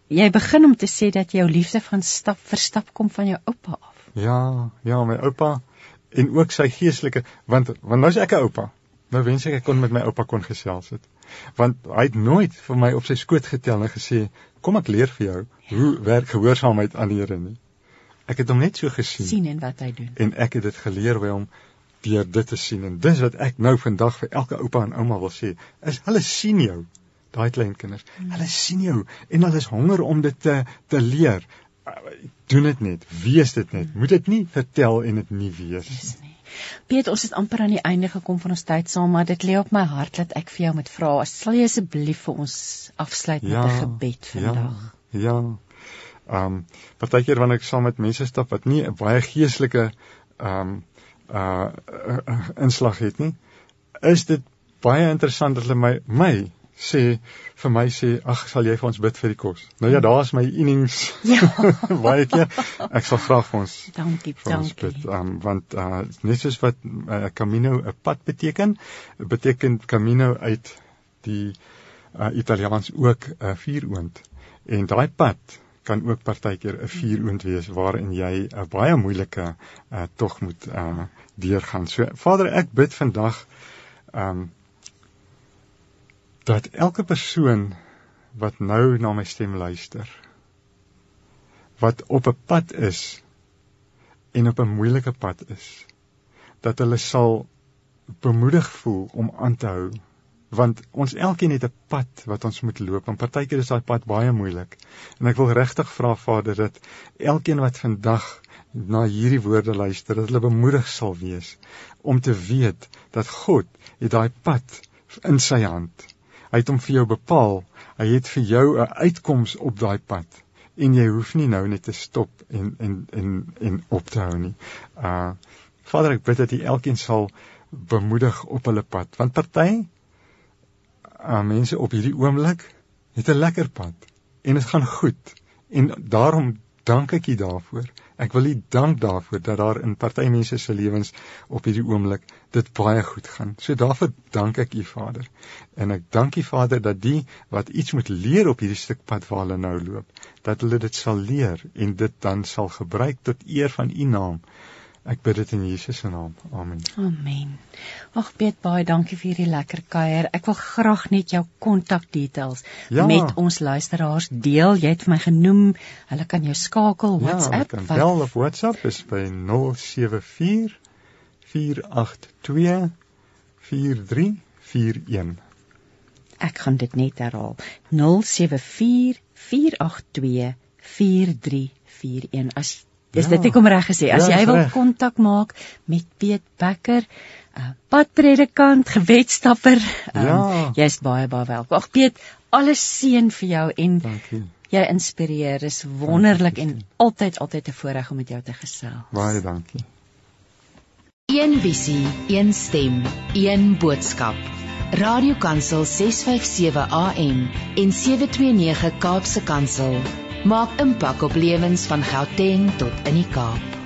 jy begin om te sê dat jou liefde van stap vir stap kom van jou oupa af. Ja, ja, my oupa en ook sy geestelike want want nou is ek 'n oupa. Nou wens ek ek kon met my oupa kon gesels het. Want hy het nooit vir my op sy skoot getel en gesê, "Kom ek leer vir jou hoe werk gehoorsaamheid aan die Here nie." Ek het hom net so gesien. sien en wat hy doen. En ek het dit geleer by hom deur dit te sien en dis wat ek nou vandag vir elke oupa en ouma wil sê, is hulle sien jou, daai kleinkinders. Hmm. Hulle sien jou en hulle is honger om dit te te leer. Doen dit net, wees dit net. Moet dit nie vertel en dit nie wees nie. Piet, ons het amper aan die einde gekom van ons tyd saam, maar dit lê op my hart dat ek vir jou moet vra, sal jy asseblief vir ons afsluit ja, met 'n gebed vandag? Ja. Ja. Ehm, um, partykeer wanneer ek saam met mense stap wat nie 'n baie geestelike ehm um, uh, inslag het nie, is dit baie interessant dat hulle my my sê vir my sê ag sal jy vir ons bid vir die kos. Nou ja, daar's my innings. Ja. baie keer. Ek sal vra vir ons. Dankie, vir ons dankie. Bid, um, want uh, net soos wat 'n uh, camino 'n pad beteken, beteken camino uit die uh, Italiaans ook 'n uh, vuuroond. En daai pad kan ook partykeer 'n vuuroond wees waarin jy 'n baie moeilike uh, tog moet uh, deurgaan. So Vader, ek bid vandag um, dat elke persoon wat nou na my stem luister wat op 'n pad is en op 'n moeilike pad is dat hulle sal bemoedig voel om aan te hou want ons elkeen het 'n pad wat ons moet loop en partykeer is daai pad baie moeilik en ek wil regtig vra Vader dat elkeen wat vandag na hierdie woorde luister dat hulle bemoedig sal wees om te weet dat God het daai pad in sy hand Hy het hom vir jou bepaal. Hy het vir jou 'n uitkoms op daai pad en jy hoef nie nou net te stop en en en en op te hou nie. Uh Vader, ek bid dat U elkeen sal bemoedig op hulle pad, want party uh mense op hierdie oomblik het 'n lekker pad en dit gaan goed en daarom dank ek U daarvoor. Ek wil U dank daarvoor dat daar in party mense se lewens op hierdie oomblik dit baie goed gaan. So daarvoor dank ek U Vader. En ek dank U Vader dat die wat iets moet leer op hierdie stuk pad waar hulle nou loop, dat hulle dit sal leer en dit dan sal gebruik tot eer van U naam. Ek bid dit in Jesus se naam. Amen. Amen. Ag Piet, baie dankie vir hierdie lekker kuier. Ek wil graag net jou kontakdetails ja. met ons luisteraars deel. Jy het vir my genoem, hulle kan jou skakel WhatsApp. Ja, kan bel of WhatsApp is by 074 482 4341. Ek gaan dit net herhaal. 074 482 4341. As Dis ja. dit ek om reg gesê. As ja, jy wil kontak maak met Piet Becker, uh, padpredikant, gewetstapper, um, ja. jy's baie baie welkom. Ag Piet, alles seën vir jou en Dankie. Jy inspireer. Dis wonderlik dankie. en altyd altyd 'n voorreg om met jou te gesels. Baie dankie. Een visie, een stem, een boodskap. Radiokansel 657 AM en 729 Kaapse Kansel maak impak op lewens van Gauteng tot in die Kaap.